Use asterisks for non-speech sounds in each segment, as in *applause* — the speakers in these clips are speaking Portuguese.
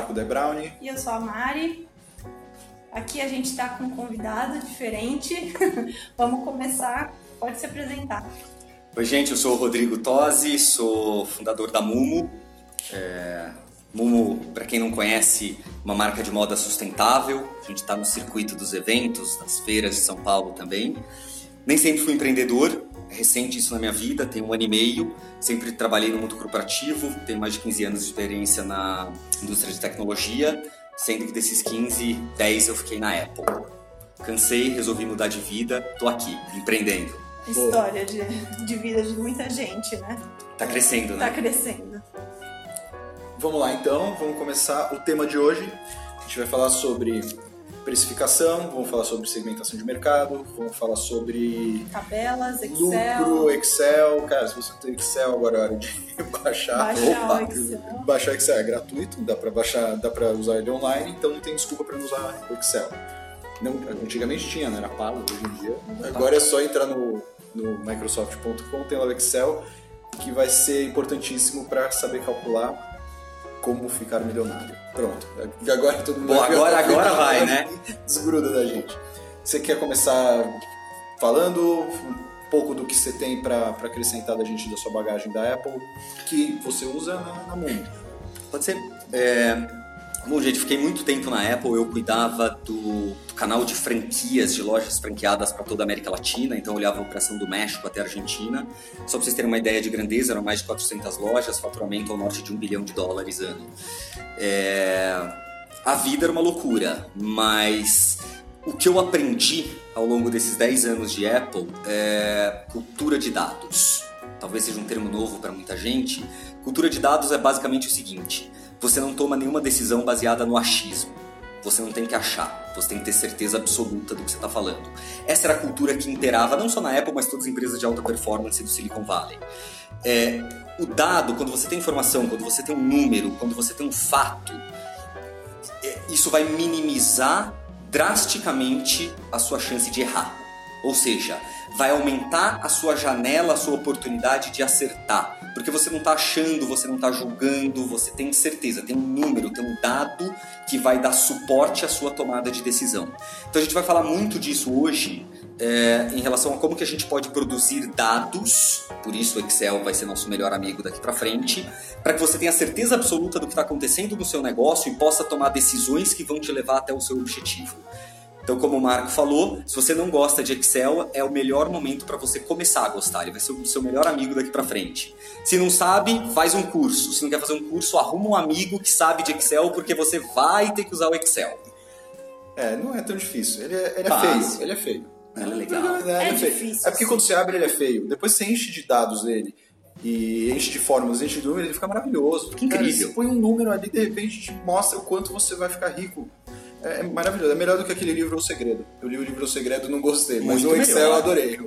Marco De. E eu sou a Mari. Aqui a gente está com um convidado diferente. *laughs* Vamos começar. Pode se apresentar. Oi, gente, eu sou o Rodrigo Tosi, sou fundador da Mumu. É... Mumu, para quem não conhece, uma marca de moda sustentável. A gente está no circuito dos eventos, das feiras de São Paulo também. Nem sempre fui empreendedor, recente isso na minha vida, tenho um ano e meio. Sempre trabalhei no mundo corporativo, tenho mais de 15 anos de experiência na indústria de tecnologia, sendo que desses 15, 10 eu fiquei na Apple. Cansei, resolvi mudar de vida, tô aqui, empreendendo. História de, de vida de muita gente, né? Tá crescendo, né? Tá crescendo. Vamos lá então, vamos começar o tema de hoje. A gente vai falar sobre precificação, vamos falar sobre segmentação de mercado, vamos falar sobre tabelas, Excel. lucro, Excel. Cara, se você tem Excel, agora é hora de *laughs* baixar. Baixar Opa, Excel. Baixar Excel é gratuito, dá para baixar, dá para usar ele online, então não tem desculpa para não usar o Excel. Não, antigamente tinha, né? Era pago hoje em dia. Agora é só entrar no, no Microsoft.com, tem lá o Excel, que vai ser importantíssimo para saber calcular como ficar milionário. Pronto. Agora todo mundo Bom, agora, *laughs* agora vai, né? Desgruda da gente. Você quer começar falando um pouco do que você tem para acrescentar da gente da sua bagagem da Apple que você usa na, na Mundo? Pode ser. É, Bom, gente, fiquei muito tempo na Apple. Eu cuidava do, do canal de franquias, de lojas franqueadas para toda a América Latina. Então, olhava a operação do México até a Argentina. Só para vocês terem uma ideia de grandeza, eram mais de 400 lojas, faturamento ao norte de um bilhão de dólares ano. É... A vida era uma loucura, mas o que eu aprendi ao longo desses 10 anos de Apple é cultura de dados. Talvez seja um termo novo para muita gente. Cultura de dados é basicamente o seguinte você não toma nenhuma decisão baseada no achismo. Você não tem que achar, você tem que ter certeza absoluta do que você está falando. Essa era a cultura que imperava não só na Apple, mas todas as empresas de alta performance do Silicon Valley. É, o dado, quando você tem informação, quando você tem um número, quando você tem um fato, é, isso vai minimizar drasticamente a sua chance de errar. Ou seja, vai aumentar a sua janela, a sua oportunidade de acertar. Porque você não está achando, você não está julgando, você tem certeza, tem um número, tem um dado que vai dar suporte à sua tomada de decisão. Então a gente vai falar muito disso hoje é, em relação a como que a gente pode produzir dados, por isso o Excel vai ser nosso melhor amigo daqui para frente, para que você tenha certeza absoluta do que está acontecendo no seu negócio e possa tomar decisões que vão te levar até o seu objetivo. Então, como o Marco falou, se você não gosta de Excel, é o melhor momento para você começar a gostar. Ele vai ser o seu melhor amigo daqui para frente. Se não sabe, faz um curso. Se não quer fazer um curso, arruma um amigo que sabe de Excel, porque você vai ter que usar o Excel. É, não é tão difícil. Ele é, ele é feio. Ele é feio. Ele é legal. É, é, difícil. É porque quando você abre, ele é feio. Depois você enche de dados nele e enche de fórmulas, enche de números, ele fica maravilhoso. Que incrível. Cara, você põe um número ali, de repente te mostra o quanto você vai ficar rico é, é maravilhoso. É melhor do que aquele livro O Segredo. Eu li o livro O Segredo e não gostei, mas no Excel eu adorei.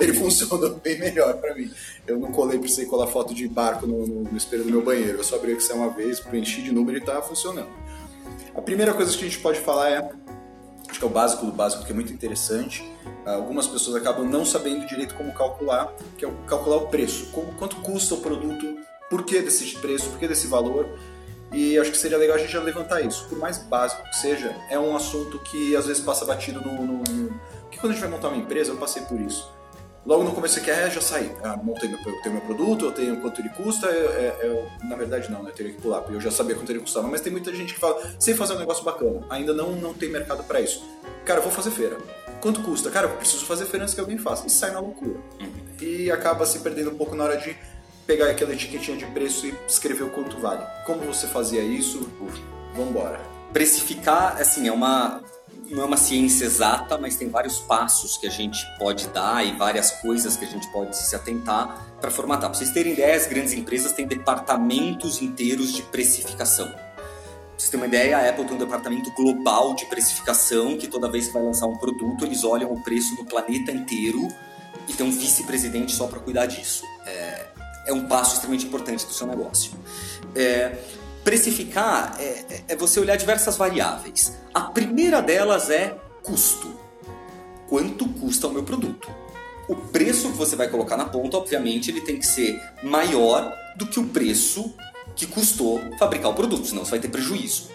Ele *laughs* funcionou bem melhor para mim. Eu não colei, precisei colar foto de barco no, no, no, espelho do meu banheiro. Eu só abri o Excel uma vez, preenchi de número e tá funcionando. A primeira coisa que a gente pode falar é acho que é o básico do básico, que é muito interessante. Algumas pessoas acabam não sabendo direito como calcular, que é calcular o preço. Como, quanto custa o produto, por que desse preço, por que desse valor. E acho que seria legal a gente já levantar isso. Por mais básico que seja, é um assunto que às vezes passa batido no. no, no... Porque quando a gente vai montar uma empresa, eu passei por isso. Logo no começo quer, é, já saí. Ah, montei meu, eu tenho meu produto, eu tenho quanto ele custa. Eu, eu, é, eu, na verdade, não, né? Eu teria que pular, porque eu já sabia quanto ele custava. Mas tem muita gente que fala, sei fazer um negócio bacana, ainda não, não tem mercado para isso. Cara, eu vou fazer feira. Quanto custa? Cara, eu preciso fazer feira antes que alguém faça. E sai na loucura. Uhum. E acaba se perdendo um pouco na hora de pegar aquela etiquetinha de preço e escrever o quanto vale. Como você fazia isso? Vamos embora. Precificar, assim, é uma não é uma ciência exata, mas tem vários passos que a gente pode dar e várias coisas que a gente pode se atentar para formatar. Para vocês terem ideia, as grandes empresas têm departamentos inteiros de precificação. Pra vocês terem uma ideia, a Apple tem um departamento global de precificação que toda vez que vai lançar um produto, eles olham o preço no planeta inteiro e tem um vice-presidente só para cuidar disso. É, é um passo extremamente importante do seu negócio. É, precificar é, é, é você olhar diversas variáveis. A primeira delas é custo. Quanto custa o meu produto? O preço que você vai colocar na ponta, obviamente, ele tem que ser maior do que o preço que custou fabricar o produto, senão você vai ter prejuízo.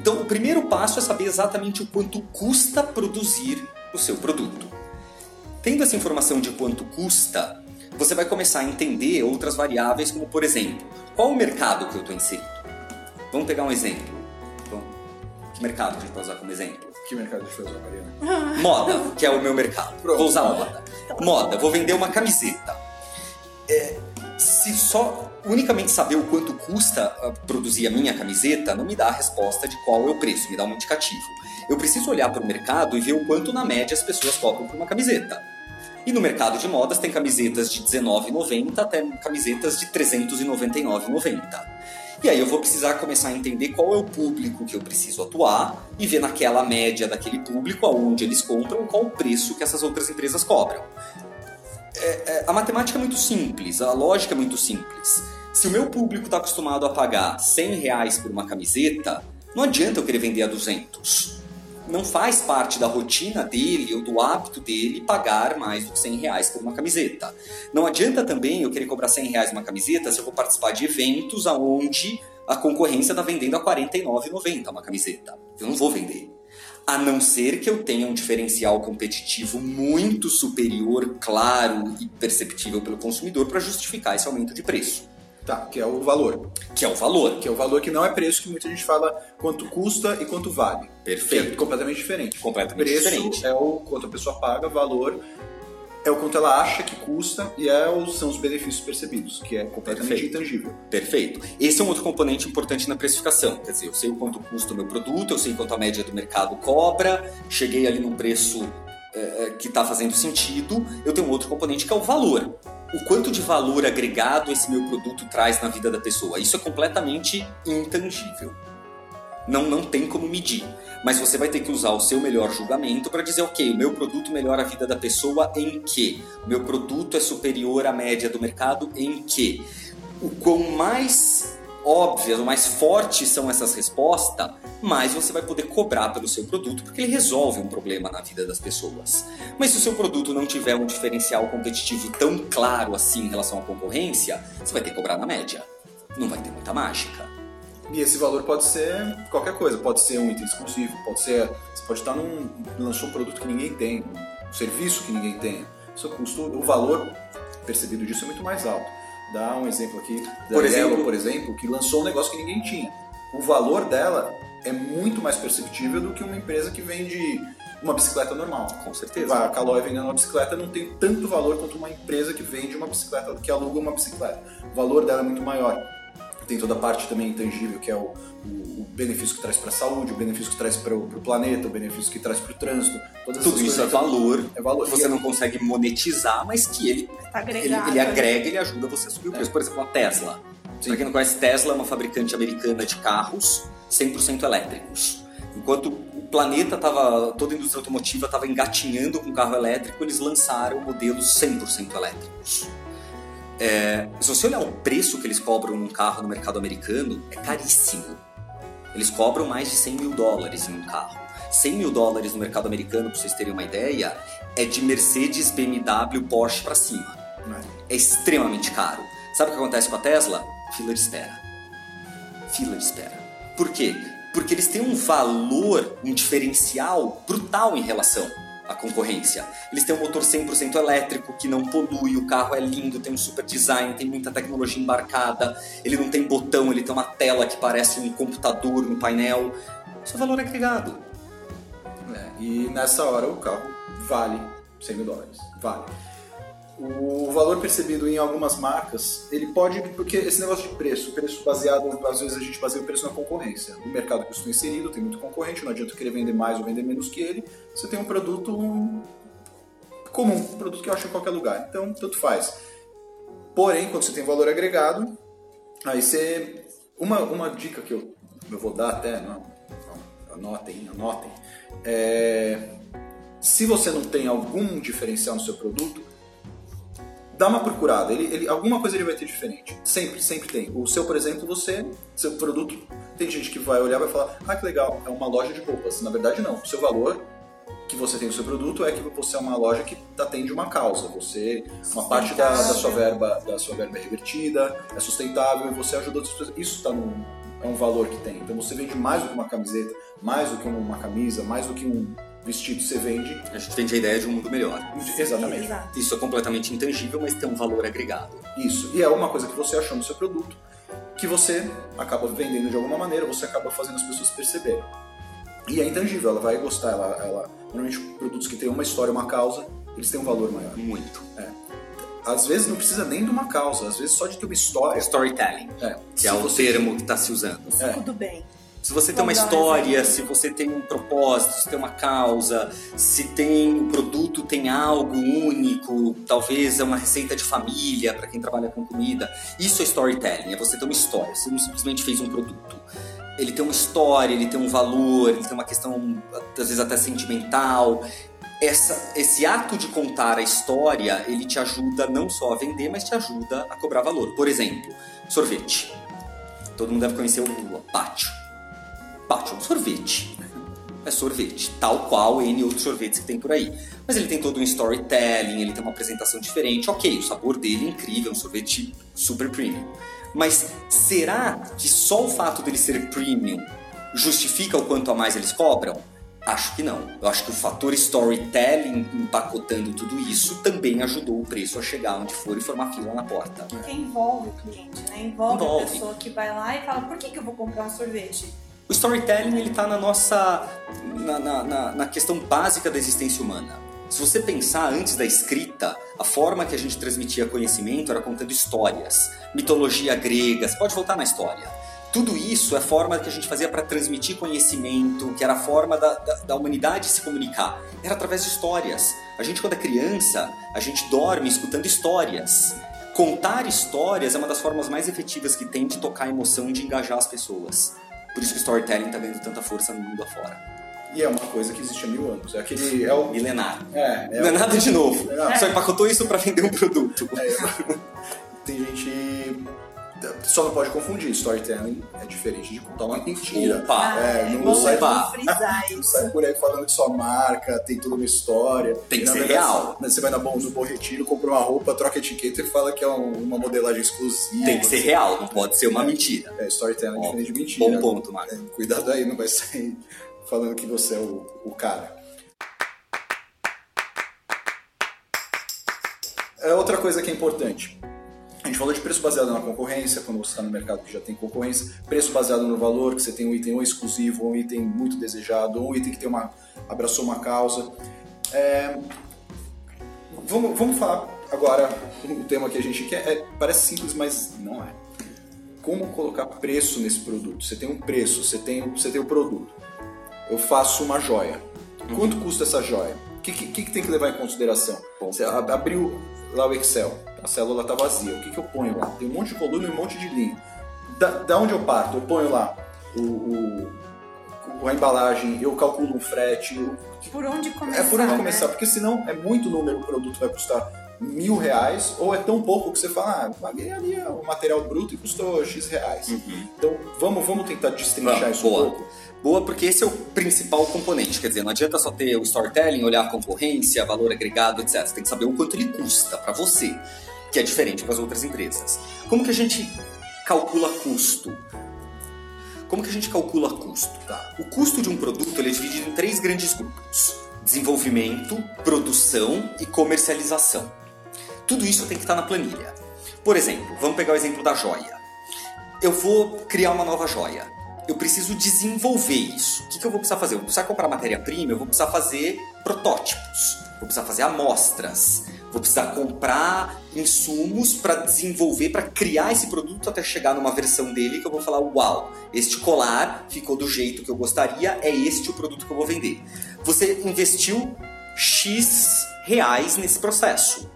Então, o primeiro passo é saber exatamente o quanto custa produzir o seu produto. Tendo essa informação de quanto custa, você vai começar a entender outras variáveis, como por exemplo, qual o mercado que eu estou inserido? Vamos pegar um exemplo. que mercado a gente pode usar como exemplo? Que mercado a gente vai usar, Mariana? *laughs* Moda, que é o meu mercado. Pronto. Vou usar moda. Moda, vou vender uma camiseta. É, se só unicamente saber o quanto custa ah, produzir a minha camiseta não me dá a resposta de qual é o preço, me dá um indicativo. Eu preciso olhar para o mercado e ver o quanto na média as pessoas cobram por uma camiseta. E no mercado de modas tem camisetas de R$19,90 até camisetas de R$399,90. E aí eu vou precisar começar a entender qual é o público que eu preciso atuar e ver naquela média daquele público aonde eles compram e qual o preço que essas outras empresas cobram. É, é, a matemática é muito simples, a lógica é muito simples. Se o meu público está acostumado a pagar 100 reais por uma camiseta, não adianta eu querer vender a 200 não faz parte da rotina dele ou do hábito dele pagar mais do que 100 reais por uma camiseta. Não adianta também eu querer cobrar 100 reais uma camiseta se eu vou participar de eventos aonde a concorrência está vendendo a R$ 49,90 uma camiseta. Eu não vou vender. A não ser que eu tenha um diferencial competitivo muito superior, claro e perceptível pelo consumidor para justificar esse aumento de preço. Tá, que é o valor. Que é o valor. Que é o valor que não é preço, que muita gente fala quanto custa e quanto vale. Perfeito. Que é completamente diferente. Completamente preço diferente. é o quanto a pessoa paga, valor é o quanto ela acha que custa e é o, são os benefícios percebidos, que é completamente Perfeito. intangível. Perfeito. Esse é um outro componente importante na precificação. Quer dizer, eu sei o quanto custa o meu produto, eu sei quanto a média do mercado cobra, cheguei ali num preço é, que está fazendo sentido. Eu tenho outro componente que é o valor o quanto de valor agregado esse meu produto traz na vida da pessoa. Isso é completamente intangível. Não, não tem como medir. Mas você vai ter que usar o seu melhor julgamento para dizer, ok, o meu produto melhora a vida da pessoa em que? O meu produto é superior à média do mercado em que? O quão mais óbvias ou mais fortes são essas respostas, mais você vai poder cobrar pelo seu produto, porque ele resolve um problema na vida das pessoas. Mas se o seu produto não tiver um diferencial competitivo tão claro assim em relação à concorrência, você vai ter que cobrar na média. Não vai ter muita mágica. E esse valor pode ser qualquer coisa, pode ser um item exclusivo, pode ser. Você pode estar num. lançou um produto que ninguém tem, um serviço que ninguém tem. O seu custo, o valor percebido disso é muito mais alto. Dá um exemplo aqui da Por exemplo? Yellow, por exemplo, que lançou um negócio que ninguém tinha. O valor dela é muito mais perceptível do que uma empresa que vende uma bicicleta normal. Com certeza. A Caloi vendendo uma bicicleta não tem tanto valor quanto uma empresa que vende uma bicicleta, que aluga uma bicicleta. O valor dela é muito maior. Tem toda a parte também intangível, que é o, o, o benefício que traz para a saúde, o benefício que traz para o planeta, o benefício que traz para o trânsito. Todas Tudo isso é valor, É valor. que você não consegue monetizar, mas que ele, Tá ele, ele agrega, ele ajuda você a subir o preço. Por exemplo, a Tesla. Sim. Para quem não conhece, Tesla é uma fabricante americana de carros 100% elétricos. Enquanto o planeta estava, toda a indústria automotiva estava engatinhando com carro elétrico, eles lançaram modelos 100% elétricos. É, se você olhar o preço que eles cobram num carro no mercado americano, é caríssimo. Eles cobram mais de 100 mil dólares em um carro. 100 mil dólares no mercado americano, para vocês terem uma ideia, é de Mercedes, BMW, Porsche para cima. É extremamente caro. Sabe o que acontece com a Tesla? Fila de espera. Fila de espera. Por quê? Porque eles têm um valor, um diferencial brutal em relação à concorrência. Eles têm um motor 100% elétrico que não polui, o carro é lindo, tem um super design, tem muita tecnologia embarcada, ele não tem botão, ele tem uma tela que parece um computador no painel. Isso é valor agregado. É, e nessa hora o carro vale 100 mil dólares. Vale. O valor percebido em algumas marcas, ele pode, porque esse negócio de preço, preço baseado, às vezes a gente baseia o preço na concorrência. O mercado que eu estou inserido tem muito concorrente, não adianta querer vender mais ou vender menos que ele. Você tem um produto comum, um produto que eu acho em qualquer lugar. Então, tanto faz. Porém, quando você tem valor agregado, aí você. Uma, uma dica que eu, eu vou dar até, não, não, anotem, anotem. É, se você não tem algum diferencial no seu produto, dá uma procurada. Ele, ele, alguma coisa ele vai ter diferente. Sempre, sempre tem. O seu, por exemplo, você, seu produto, tem gente que vai olhar e vai falar, ah, que legal, é uma loja de roupas. Na verdade, não. O seu valor que você tem o seu produto é que você é uma loja que atende uma causa. Você, uma parte da, da sua verba, da sua verba é revertida, é sustentável e você ajuda outras pessoas. Isso tá num, é um valor que tem. Então você vende mais do que uma camiseta, mais do que uma camisa, mais do que um vestido você vende. A gente vende a ideia de um mundo melhor. Exatamente. Exato. Isso é completamente intangível, mas tem um valor agregado. Isso. E é uma coisa que você achou no seu produto que você acaba vendendo de alguma maneira, você acaba fazendo as pessoas perceberem. E é intangível, ela vai gostar. Ela, ela, normalmente, produtos que têm uma história, uma causa, eles têm um valor maior. Muito. Às vezes não precisa nem de uma causa, às vezes só de ter uma história. Storytelling, É. que Se é o você- termo que está se usando. É. Tudo bem. Se você tem uma um história, se você tem um propósito, se tem uma causa, se tem um produto tem algo único, talvez é uma receita de família para quem trabalha com comida. Isso é storytelling, é você ter uma história. Você não simplesmente fez um produto. Ele tem uma história, ele tem um valor, ele tem uma questão às vezes até sentimental. Essa, esse ato de contar a história, ele te ajuda não só a vender, mas te ajuda a cobrar valor. Por exemplo, sorvete. Todo mundo deve conhecer o pátio. É um sorvete. É sorvete, tal qual N outros sorvetes que tem por aí. Mas ele tem todo um storytelling, ele tem uma apresentação diferente. Ok, o sabor dele é incrível, é um sorvete super premium. Mas será que só o fato dele ser premium justifica o quanto a mais eles cobram? Acho que não. Eu acho que o fator storytelling empacotando tudo isso também ajudou o preço a chegar onde for e formar fila na porta. Porque envolve o cliente, né? Envolve, Envolve. a pessoa que vai lá e fala, por que, que eu vou comprar um sorvete? O storytelling ele está na nossa na, na, na- questão básica da existência humana. Se você pensar antes da escrita, a forma que a gente transmitia conhecimento era contando histórias, mitologia grega, você pode voltar na história. Tudo isso é forma que a gente fazia para transmitir conhecimento, que era a forma da, da, da humanidade se comunicar. Era através de histórias. A gente, quando é criança, a gente dorme escutando histórias. Contar histórias é uma das formas mais efetivas que tem de tocar a emoção e de engajar as pessoas. Por isso que o storytelling está ganhando tanta força no mundo afora. E é uma coisa que existe há mil anos. É aquele. É o. Milenar. É, é Não é o- nada de novo. Não. Só empacotou isso para vender um produto. É, tem gente. Só não pode confundir. Storytelling é diferente de contar uma mentira. Opa! É, não vamos sai- frisar *laughs* Não sai por aí falando que sua marca tem toda uma história. Tem que ser verdade, real. Você vai na bom, no Bom Retiro, compra uma roupa, troca etiqueta e fala que é um- uma modelagem exclusiva. Tem que ser real, não pode ser uma mentira. É, storytelling é diferente de mentira. Bom ponto, Marco. É, cuidado aí, não vai sair falando que você é o, o cara. É outra coisa que é importante. A gente falou de preço baseado na concorrência, quando você está no mercado que já tem concorrência. Preço baseado no valor, que você tem um item ou exclusivo, ou um item muito desejado, ou um item que tem uma, abraçou uma causa. É, vamos, vamos falar agora o tema que a gente quer. É, parece simples, mas não é. Como colocar preço nesse produto? Você tem um preço, você tem, você tem o produto. Eu faço uma joia. Quanto custa essa joia? O que, que, que tem que levar em consideração? Você ab- abriu lá o Excel, a célula está vazia. O que, que eu ponho lá? Tem um monte de coluna e um monte de linha. Da, da onde eu parto? Eu ponho lá o, o- a embalagem, eu calculo um frete, eu Por onde começar? é por onde né? começar, porque senão é muito número, o produto vai custar mil reais, ou é tão pouco que você fala, ah, paguei ali o material bruto e custou X reais. Então vamos, vamos tentar destrinchar Vamos, isso um boa. pouco. Boa, porque esse é o principal componente. Quer dizer, não adianta só ter o storytelling, olhar a concorrência, valor agregado, etc. Você tem que saber o quanto ele custa para você, que é diferente das outras empresas. Como que a gente calcula custo? Como que a gente calcula custo? Tá. O custo de um produto ele é dividido em três grandes grupos: desenvolvimento, produção e comercialização. Tudo isso tem que estar na planilha. Por exemplo, vamos pegar o exemplo da joia. Eu vou criar uma nova joia. Eu preciso desenvolver isso. O que, que eu vou precisar fazer? Eu vou precisar comprar matéria-prima, eu vou precisar fazer protótipos, vou precisar fazer amostras, vou precisar comprar insumos para desenvolver, para criar esse produto até chegar numa versão dele que eu vou falar: uau, este colar ficou do jeito que eu gostaria, é este o produto que eu vou vender. Você investiu X reais nesse processo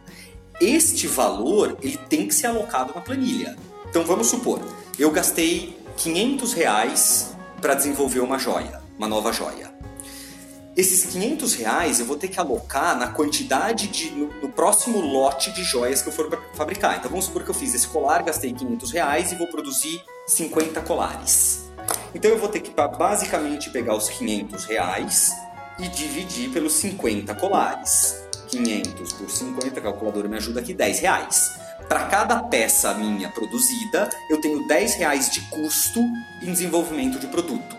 este valor ele tem que ser alocado na planilha. Então vamos supor, eu gastei 500 reais para desenvolver uma joia, uma nova joia. Esses 500 reais eu vou ter que alocar na quantidade de no, no próximo lote de joias que eu for fabricar. Então vamos supor que eu fiz esse colar, gastei 500 reais e vou produzir 50 colares. Então eu vou ter que ba- basicamente pegar os 500 reais e dividir pelos 50 colares. 500 por 50, a calculadora me ajuda aqui, 10 reais. Para cada peça minha produzida, eu tenho 10 reais de custo em desenvolvimento de produto.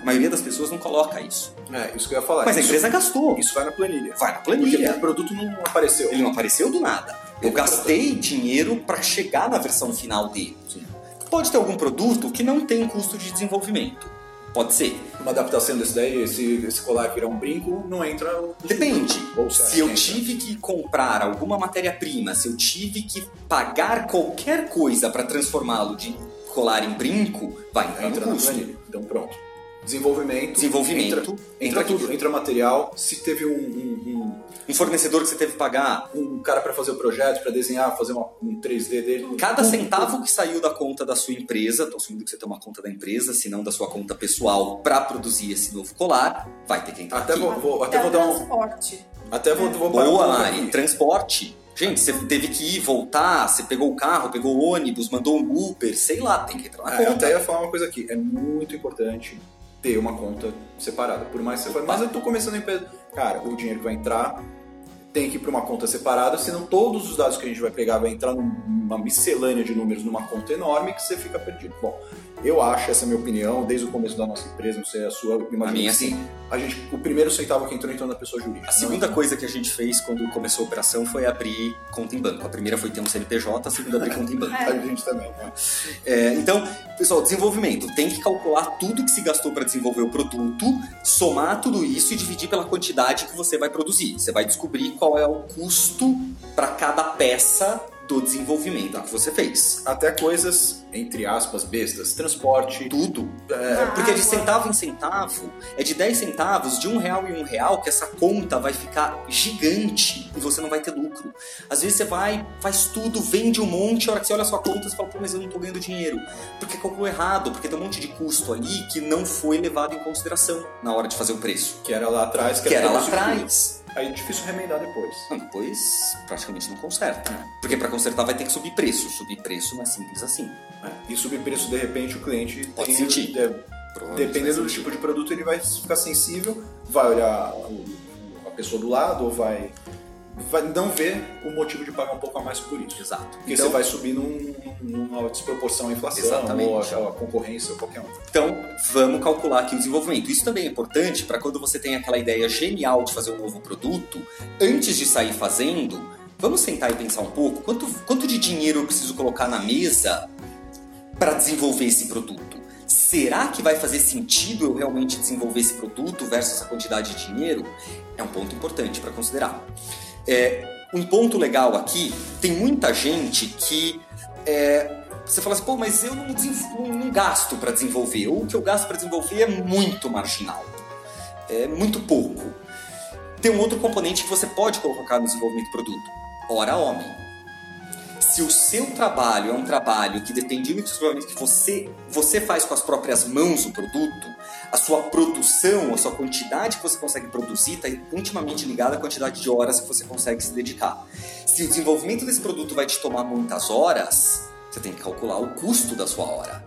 A maioria das pessoas não coloca isso. É, isso que eu ia falar. Mas a isso, empresa gastou. Isso vai na planilha. Vai na Porque planilha. o produto não apareceu. Ele não apareceu do nada. Eu gastei dinheiro para chegar na versão final dele. Sim. Pode ter algum produto que não tem custo de desenvolvimento. Pode ser. Uma adaptação desse daí, esse, esse colar virar um brinco, não entra. o- Depende. Se eu entra? tive que comprar alguma matéria-prima, se eu tive que pagar qualquer coisa para transformá-lo de colar em brinco, vai entrar Entra no custo. planilha. Então pronto. Desenvolvimento. Desenvolvimento, Entra, entra entra aqui. tudo. Entra material. Se teve um, um, Um fornecedor que você teve que pagar, um, cara para fazer o projeto, para desenhar, fazer uma- um 3D dele. cada tudo, centavo que saiu da conta da sua empresa, tô assumindo que você tem uma conta da empresa, se não da sua conta pessoal, para produzir esse novo colar, vai ter que entrar Até aqui. vou, vou- até vou dar um. transporte. Até vou, vou parar Boa, um Mari. Transporte. Gente, você teve que ir, voltar, você pegou o carro, pegou o ônibus, mandou um Uber, sei lá, tem que entrar na É, eu conta. até ia falar uma coisa aqui. É muito importante ter uma conta separada. Por mais que você fale, mas eu tô começando a empresa. Cara, o dinheiro que vai entrar tem que ir para uma conta separada, senão todos os dados que a gente vai pegar vai entrar numa miscelânea de números numa conta enorme que você fica perdido. Bom, eu acho, essa é a minha opinião, desde o começo da nossa empresa, não sei a sua, eu imagino A minha, sim. A gente, o primeiro centavo que entrou entrou na pessoa jurídica. A Não segunda coisa que a gente fez quando começou a operação foi abrir conta em banco. A primeira foi ter um CNPJ, a segunda abrir conta em banco. *laughs* A gente também, né? É, então, pessoal, desenvolvimento. Tem que calcular tudo que se gastou para desenvolver o produto, somar tudo isso e dividir pela quantidade que você vai produzir. Você vai descobrir qual é o custo para cada peça do desenvolvimento que você fez. Até coisas, entre aspas, bestas, transporte, Tudo. Ah, Porque de centavo em centavo, é de 10 centavos, de um real em um real, que essa conta vai ficar gigante e você não vai ter lucro. Às vezes você vai, faz tudo, vende um monte, a hora que você olha a sua conta, você fala, pô, mas eu não tô ganhando dinheiro. Porque calculou errado, porque tem um monte de custo ali que não foi levado em consideração na hora de fazer o preço. que era lá atrás, Que era lá tudo atrás. Aí é difícil remendar depois. Não, depois praticamente não conserta. Porque para consertar vai ter que subir preço. Subir preço não é simples assim. É, E subir preço, de repente, o cliente Pode tem- sentir. é, dependendo do tipo de produto, ele vai ficar sensível, vai olhar a pessoa do lado, ou vai, vai não ver o motivo de pagar um pouco a mais por isso. Exato. Porque Então- você vai subir num- numa desproporção à inflação, Exatamente. ou a, a concorrência, ou qualquer um. Então, vamos calcular aqui o desenvolvimento. Isso também é importante para quando você tem aquela ideia genial de fazer um novo produto, antes de sair fazendo, vamos sentar e pensar um pouco quanto, quanto de dinheiro eu preciso colocar na mesa para desenvolver esse produto. Será que vai fazer sentido eu realmente desenvolver esse produto versus essa quantidade de dinheiro? É um ponto importante para considerar. É, um ponto legal aqui, tem muita gente que é, você fala assim, pô, mas eu não, não- gasto para desenvolver. Ou o que eu gasto para desenvolver é muito marginal. É muito pouco. Tem um outro componente que você pode colocar no desenvolvimento do produto. Hora homem. Se o seu trabalho é um trabalho que depende exclusivamente que você, você faz com as próprias mãos o produto, a sua produção, a sua quantidade que você consegue produzir está intimamente ligada à quantidade de horas que você consegue se dedicar. Se o desenvolvimento desse produto vai te tomar muitas horas, você tem que calcular o custo da sua hora.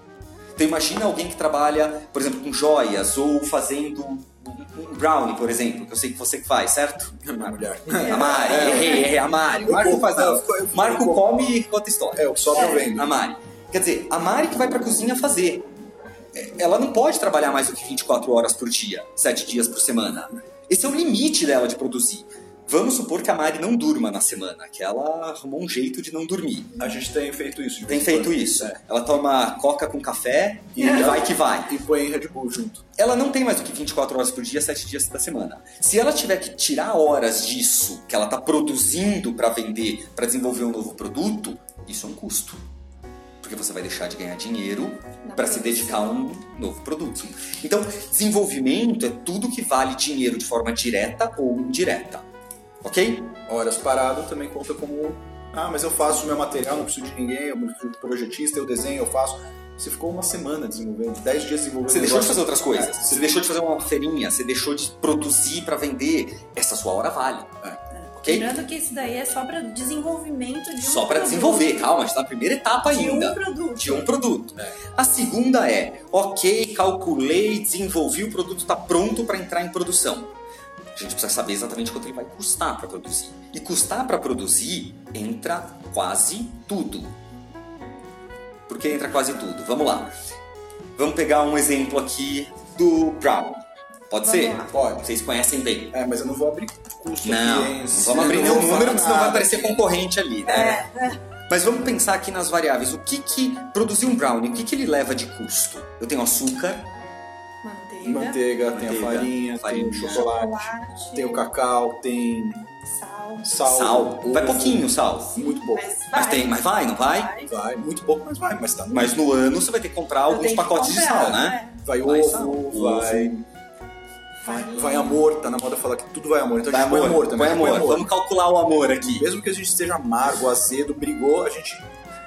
Então imagina alguém que trabalha, por exemplo, com joias ou fazendo um brownie, por exemplo, que eu sei que você que faz, certo? *laughs* Minha mulher. A Mari, errei, errei, a Mari. O Marco faz não. Eu- Marco come e conta história. É, o que sobra eu vendo. A Mari. Quer dizer, a Mari que vai pra cozinha fazer. Ela não pode trabalhar mais do que 24 horas por dia, 7 dias por semana. Esse é o limite dela de produzir. Vamos supor que a Mari não durma na semana, que ela arrumou um jeito de não dormir. A gente tem feito isso. Tem feito quando. isso. É. Ela toma coca com café e É. vai que vai. E põe Red Bull junto. Ela não tem mais do que 24 horas por dia, 7 dias da semana. Se ela tiver que tirar horas disso que ela está produzindo para vender, para desenvolver um novo produto, isso é um custo. Porque você vai deixar de ganhar dinheiro para se dedicar a um novo produto. Então, desenvolvimento é tudo que vale dinheiro de forma direta ou indireta. Ok? Horas parado também conta como. Ah, mas eu faço o meu material, não preciso de ninguém, eu preciso de projetista, eu desenho, eu faço. Você ficou uma semana desenvolvendo, 10 dias desenvolvendo. Você deixou de fazer outras coisas. É. Você deixou de fazer uma feirinha, você deixou de produzir para vender. Essa sua hora vale. Ok? Lembrando que isso daí é só para desenvolvimento de um Só para desenvolver, calma, a gente tá na primeira etapa de ainda. um produto. de um produto. A segunda é, ok, calculei, desenvolvi, o produto está pronto para entrar em produção. A gente precisa saber exatamente quanto ele vai custar para produzir. E custar para produzir entra quase tudo. Por que entra quase tudo? Vamos lá. Vamos pegar um exemplo aqui do Brown. Pode Vamos ser? lá. Pode. Vocês conhecem bem. É, mas eu não vou abrir custo Não, aqui, não vamos abrir Eu nenhum número, porque senão vai aparecer concorrente ali, né? Mas vamos pensar aqui nas variáveis. O que que produzir um brownie, o que que ele leva de custo? Eu tenho açúcar, Manteiga, Manteiga, tem a Manteiga, farinha, farinha, tem o chocolate, chocolate, tem o cacau, tem sal. sal. sal. Vai pouquinho sal. Muito pouco. Mas, Mas vai, tem, mas vai, não vai? vai. Vai, muito pouco, mas vai, mas tá. Mas no ano você vai ter que comprar Eu alguns pacotes de comprar, sal, né? Vai Vai ovo, sal, vai, vai, vai amor, tá na moda falar que tudo vai amor. Então Vai a gente põe amor, amor também. põe a gente amor. Vamos calcular o amor aqui. Mesmo que a gente esteja amargo, azedo, brigou, a gente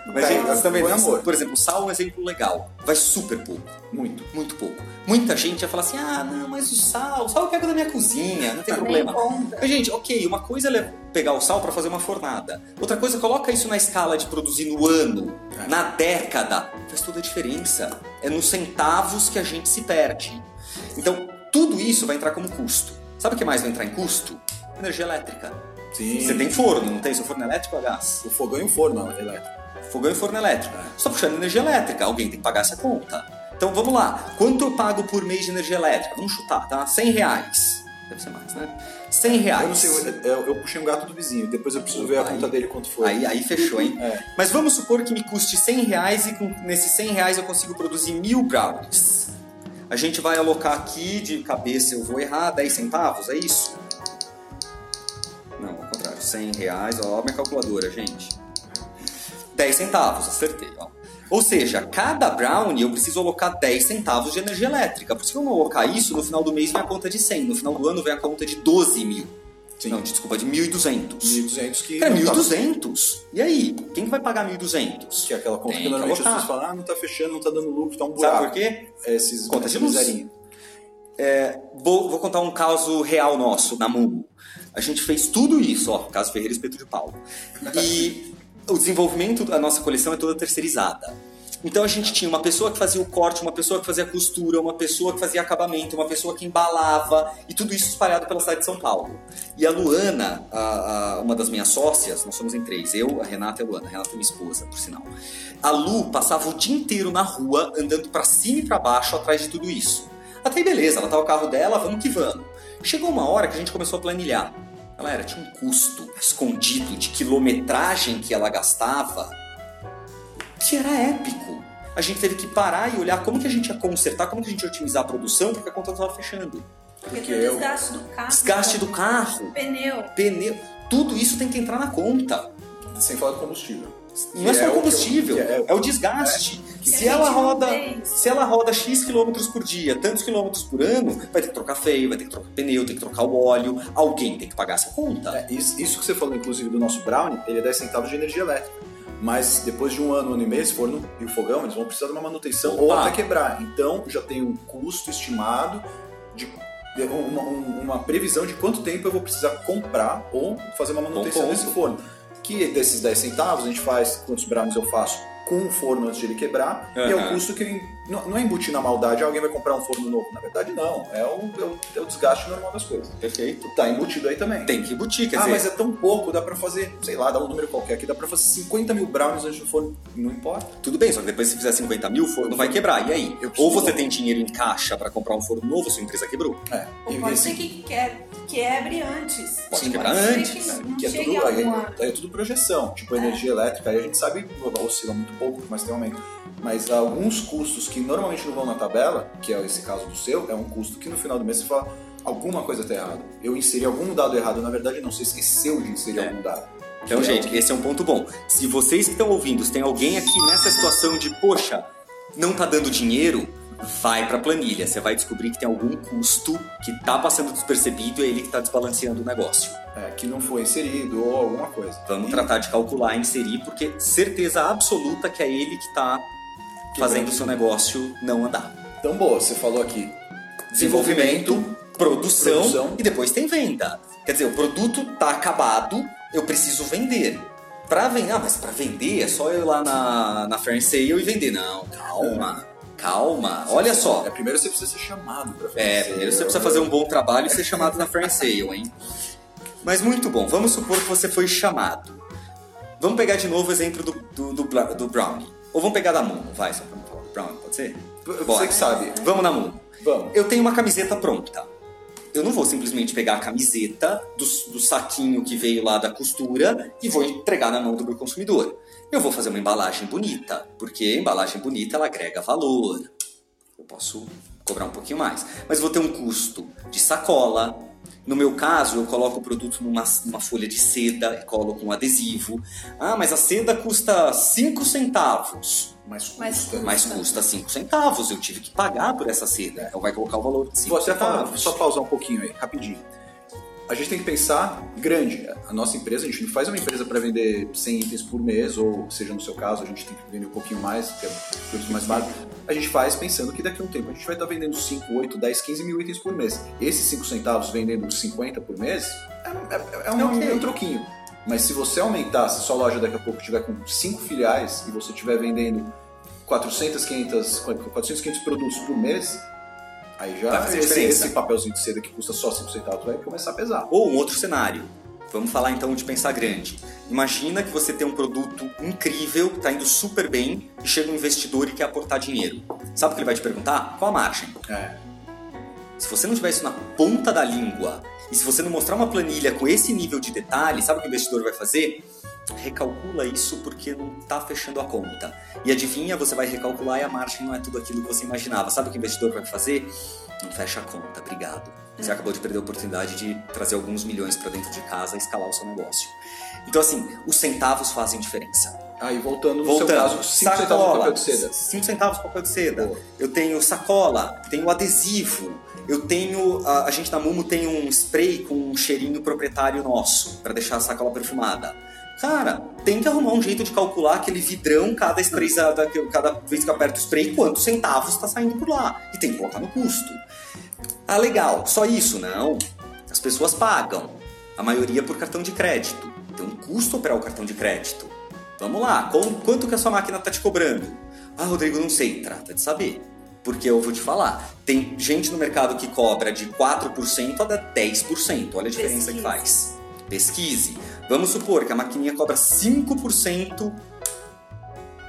Mas pega, gente, também põe amor. Por exemplo, sal é um exemplo legal. Vai super pouco. Muito. Muito pouco. Muita gente vai falar assim: ah, não, mas o sal, o sal eu pego da minha cozinha, não tem problema. conta. Gente, ok, uma coisa é pegar o sal para fazer uma fornada. Outra coisa, coloca isso na escala de produzir no ano, É. na década. Faz toda a diferença. É nos centavos que a gente se perde. Então, tudo isso vai entrar como custo. Sabe o que mais vai entrar em custo? Energia elétrica. Sim. Você tem forno, não tem? Seu forno é elétrico ou a gás? o fogão e o forno elétrico. Fogão e forno elétrico. É. Só puxando energia elétrica, alguém tem que pagar essa conta. Então vamos lá. Quanto eu pago por mês de energia elétrica? Vamos chutar, tá? 100 reais. Deve ser mais, né? 100 reais. Eu não sei, eu, eu- eu puxei um gato do vizinho, depois eu preciso ver a Aí- conta dele quanto foi. Aí, aí fechou, hein? É. Mas vamos supor que me custe 100 reais e com, nesses 100 reais eu consigo produzir mil brownies. A gente vai alocar aqui, de cabeça eu vou errar, 10 centavos, é isso? Não, ao contrário, 100 reais, ó, minha calculadora, gente. 10 centavos, acertei, ó. Ou seja, cada brownie eu preciso alocar 10 centavos de energia elétrica. Porque se eu não alocar isso, no final do mês vem a conta de 100, no final do ano vem a conta de 12 mil. Sim. Não, desculpa, de 1.200. 1.200 que. Cara, não tá- 1.200. E aí? Quem que vai pagar 1.200? Que é aquela conta Tem que normalmente as pessoas falam, ah, não tá fechando, não tá dando lucro, tá um buraco. Sabe por quê? É esses Conta de luz. miserinha. Vou, vou contar um caso real nosso, na Mumu. A gente fez tudo isso, ó, caso Ferreira Espeto de Paulo. E *laughs* o desenvolvimento da nossa coleção é toda terceirizada. Então a gente tinha uma pessoa que fazia o corte, uma pessoa que fazia a costura, uma pessoa que fazia acabamento, uma pessoa que embalava, e tudo isso espalhado pela cidade de São Paulo. E a Luana, a- a- uma das minhas sócias, nós somos em três, eu, a Renata e a Luana. A Renata é minha esposa, por sinal. A Lu passava o dia inteiro na rua, andando pra cima e pra baixo atrás de tudo isso. Até aí, beleza, ela tá o carro dela, vamos que vamos. Chegou uma hora que a gente começou a planilhar. Galera, tinha um custo escondido de quilometragem que ela gastava que era épico. A gente teve que parar e olhar como que a gente ia consertar, como que a gente ia otimizar a produção, porque a conta estava fechando. Porque Porque tem o eu- desgaste do carro. Desgaste do carro, Pneu. pneu, tudo isso tem que entrar na conta. Sem falar do combustível. Não é Que só o o eu- combustível, que é- é o desgaste. Que Se ela roda, se ela roda X quilômetros por dia, tantos quilômetros por ano, vai ter que trocar freio, vai ter que trocar pneu, tem que trocar o óleo, alguém tem que pagar essa conta. É, isso, isso que você falou, inclusive, do nosso brownie, ele é 10 centavos de energia elétrica. Mas depois de um ano, um ano e meio, esse forno e o fogão, eles vão precisar de uma manutenção ou Opa. até quebrar. Então já tem um custo estimado de uma, um- uma previsão de quanto tempo eu vou precisar comprar ou fazer uma manutenção desse forno. Que desses 10 centavos a gente faz quantos brownies eu faço com o forno antes de ele quebrar, e é o custo que não, não é embutir na maldade, alguém vai comprar um forno novo. Na verdade, não. É o, é o, é o desgaste normal das coisas. Perfeito. Tá embutido aí também. Tem que embutir, quer ah, dizer, mas é tão pouco, dá pra fazer, sei lá, dá um número qualquer aqui, dá pra fazer 50 mil brownies antes do forno. Não importa. tudo bem, só que depois se fizer 50 mil, o forno vai quebrar. E aí? Ou você tem dinheiro em caixa para comprar um forno novo, sua empresa quebrou. É. Ou pode ser que que- quebre antes. Pode Sim, quebrar antes. que né, não que é tudo, aí, alguma- aí é tudo projeção, tipo É. energia elétrica, aí a gente sabe, oscila muito pouco, mas tem aumento. Mas alguns custos que normalmente não vão na tabela, que é esse caso do seu, é um custo que no final do mês você fala, alguma coisa tá errada. Eu inseri algum dado errado, na verdade não, você esqueceu de inserir É. algum dado. Então, Que é gente, esse é um ponto bom. Se vocês que estão ouvindo, se tem alguém aqui nessa situação de, poxa, não tá dando dinheiro, vai pra planilha. Você vai descobrir que tem algum custo que tá passando despercebido e é ele que tá desbalanceando o negócio. é, que não foi inserido ou alguma coisa. Vamos E- tratar de calcular, inserir, porque certeza absoluta que é ele que tá fazendo o seu negócio não andar. Então, boa, você falou aqui Desenvolvimento, produção, Produção. e depois tem venda. Quer dizer, o produto tá acabado, eu preciso vender. Pra vender, ah, mas pra vender é só eu ir lá na, na Fair Sale e vender. Não, calma, calma. Olha só. É, primeiro você precisa ser chamado pra fazer. É, primeiro você precisa fazer um bom trabalho e ser chamado na Sale, hein? Mas muito bom, vamos supor que você foi chamado. Vamos pegar de novo o exemplo do, do, do, do Brownie. Ou vamos pegar da Momo, vai, só pra não falar do Brownie, pode ser? Você que sabe. Vamos na Momo. Vamos. Eu tenho uma camiseta pronta. Eu não vou simplesmente pegar a camiseta do, do saquinho que veio lá da costura e vou entregar na mão do meu consumidor. Eu vou fazer uma embalagem bonita, porque a embalagem bonita ela agrega valor. Eu posso cobrar um pouquinho mais. Mas vou ter um custo de sacola. No meu caso, eu coloco o produto numa, numa folha de seda e coloco um adesivo. Ah, mas a seda custa 5 centavos. Mas Mas custa. Mas custa 5 centavos, eu tive que pagar por essa seda. Então vai colocar o valor de 5 Vou até falar, centavos. só pausar um pouquinho aí, rapidinho. A gente tem que pensar grande. A nossa empresa, a gente não faz uma empresa para vender 100 itens por mês, ou seja, no seu caso, a gente tem que vender um pouquinho mais, que é produtos mais baratos. A gente faz pensando que daqui a um tempo a gente vai estar vendendo 5, 8, 10, 15 mil itens por mês. Esses 5 centavos vendendo 50 por mês é, é- é um, Ok. é um troquinho. Mas se você aumentar, se sua loja daqui a pouco tiver com 5 filiais e você estiver vendendo 400, 500, 400, 500 produtos por mês, aí já esse, esse papelzinho de seda que custa só 5 centavos vai começar a pesar. Ou um outro cenário. Vamos falar então de pensar grande. Imagina que você tem um produto incrível, que está indo super bem, e chega um investidor e quer aportar dinheiro. Sabe o que ele vai te perguntar? Qual a margem? É. Se você não tiver isso na ponta da língua, e se você não mostrar uma planilha com esse nível de detalhe, sabe o que o investidor vai fazer? Recalcula isso porque não está fechando a conta. E adivinha, você vai recalcular e a margem não é tudo aquilo que você imaginava. Sabe o que o investidor vai fazer? Não fecha a conta, obrigado. Você acabou de perder a oportunidade de trazer alguns milhões para dentro de casa e escalar o seu negócio. Então, assim, os centavos fazem diferença. Aí voltando no Voltando, seu caso, 5 centavos papel de seda. 5 centavos papel de seda. Boa. Eu tenho sacola, tenho adesivo, eu tenho. A, a gente na Mumo tem um spray com um cheirinho proprietário nosso, para deixar a sacola perfumada. Cara, tem que arrumar um jeito de calcular aquele vidrão, cada, sprayzada, cada vez que eu aperto o spray, quantos centavos está saindo por lá. E tem que colocar no custo. Ah, legal, só isso? Não. As pessoas pagam. A maioria por cartão de crédito. Tem um custo operar o cartão de crédito. Vamos lá, quanto que a sua máquina está te cobrando? Ah, Rodrigo, não sei. Trata de saber. Porque eu vou te falar, tem gente no mercado que cobra de 4% a 10%. Olha a diferença que Pesquise. faz. Pesquise. Vamos supor que a maquininha cobra 5%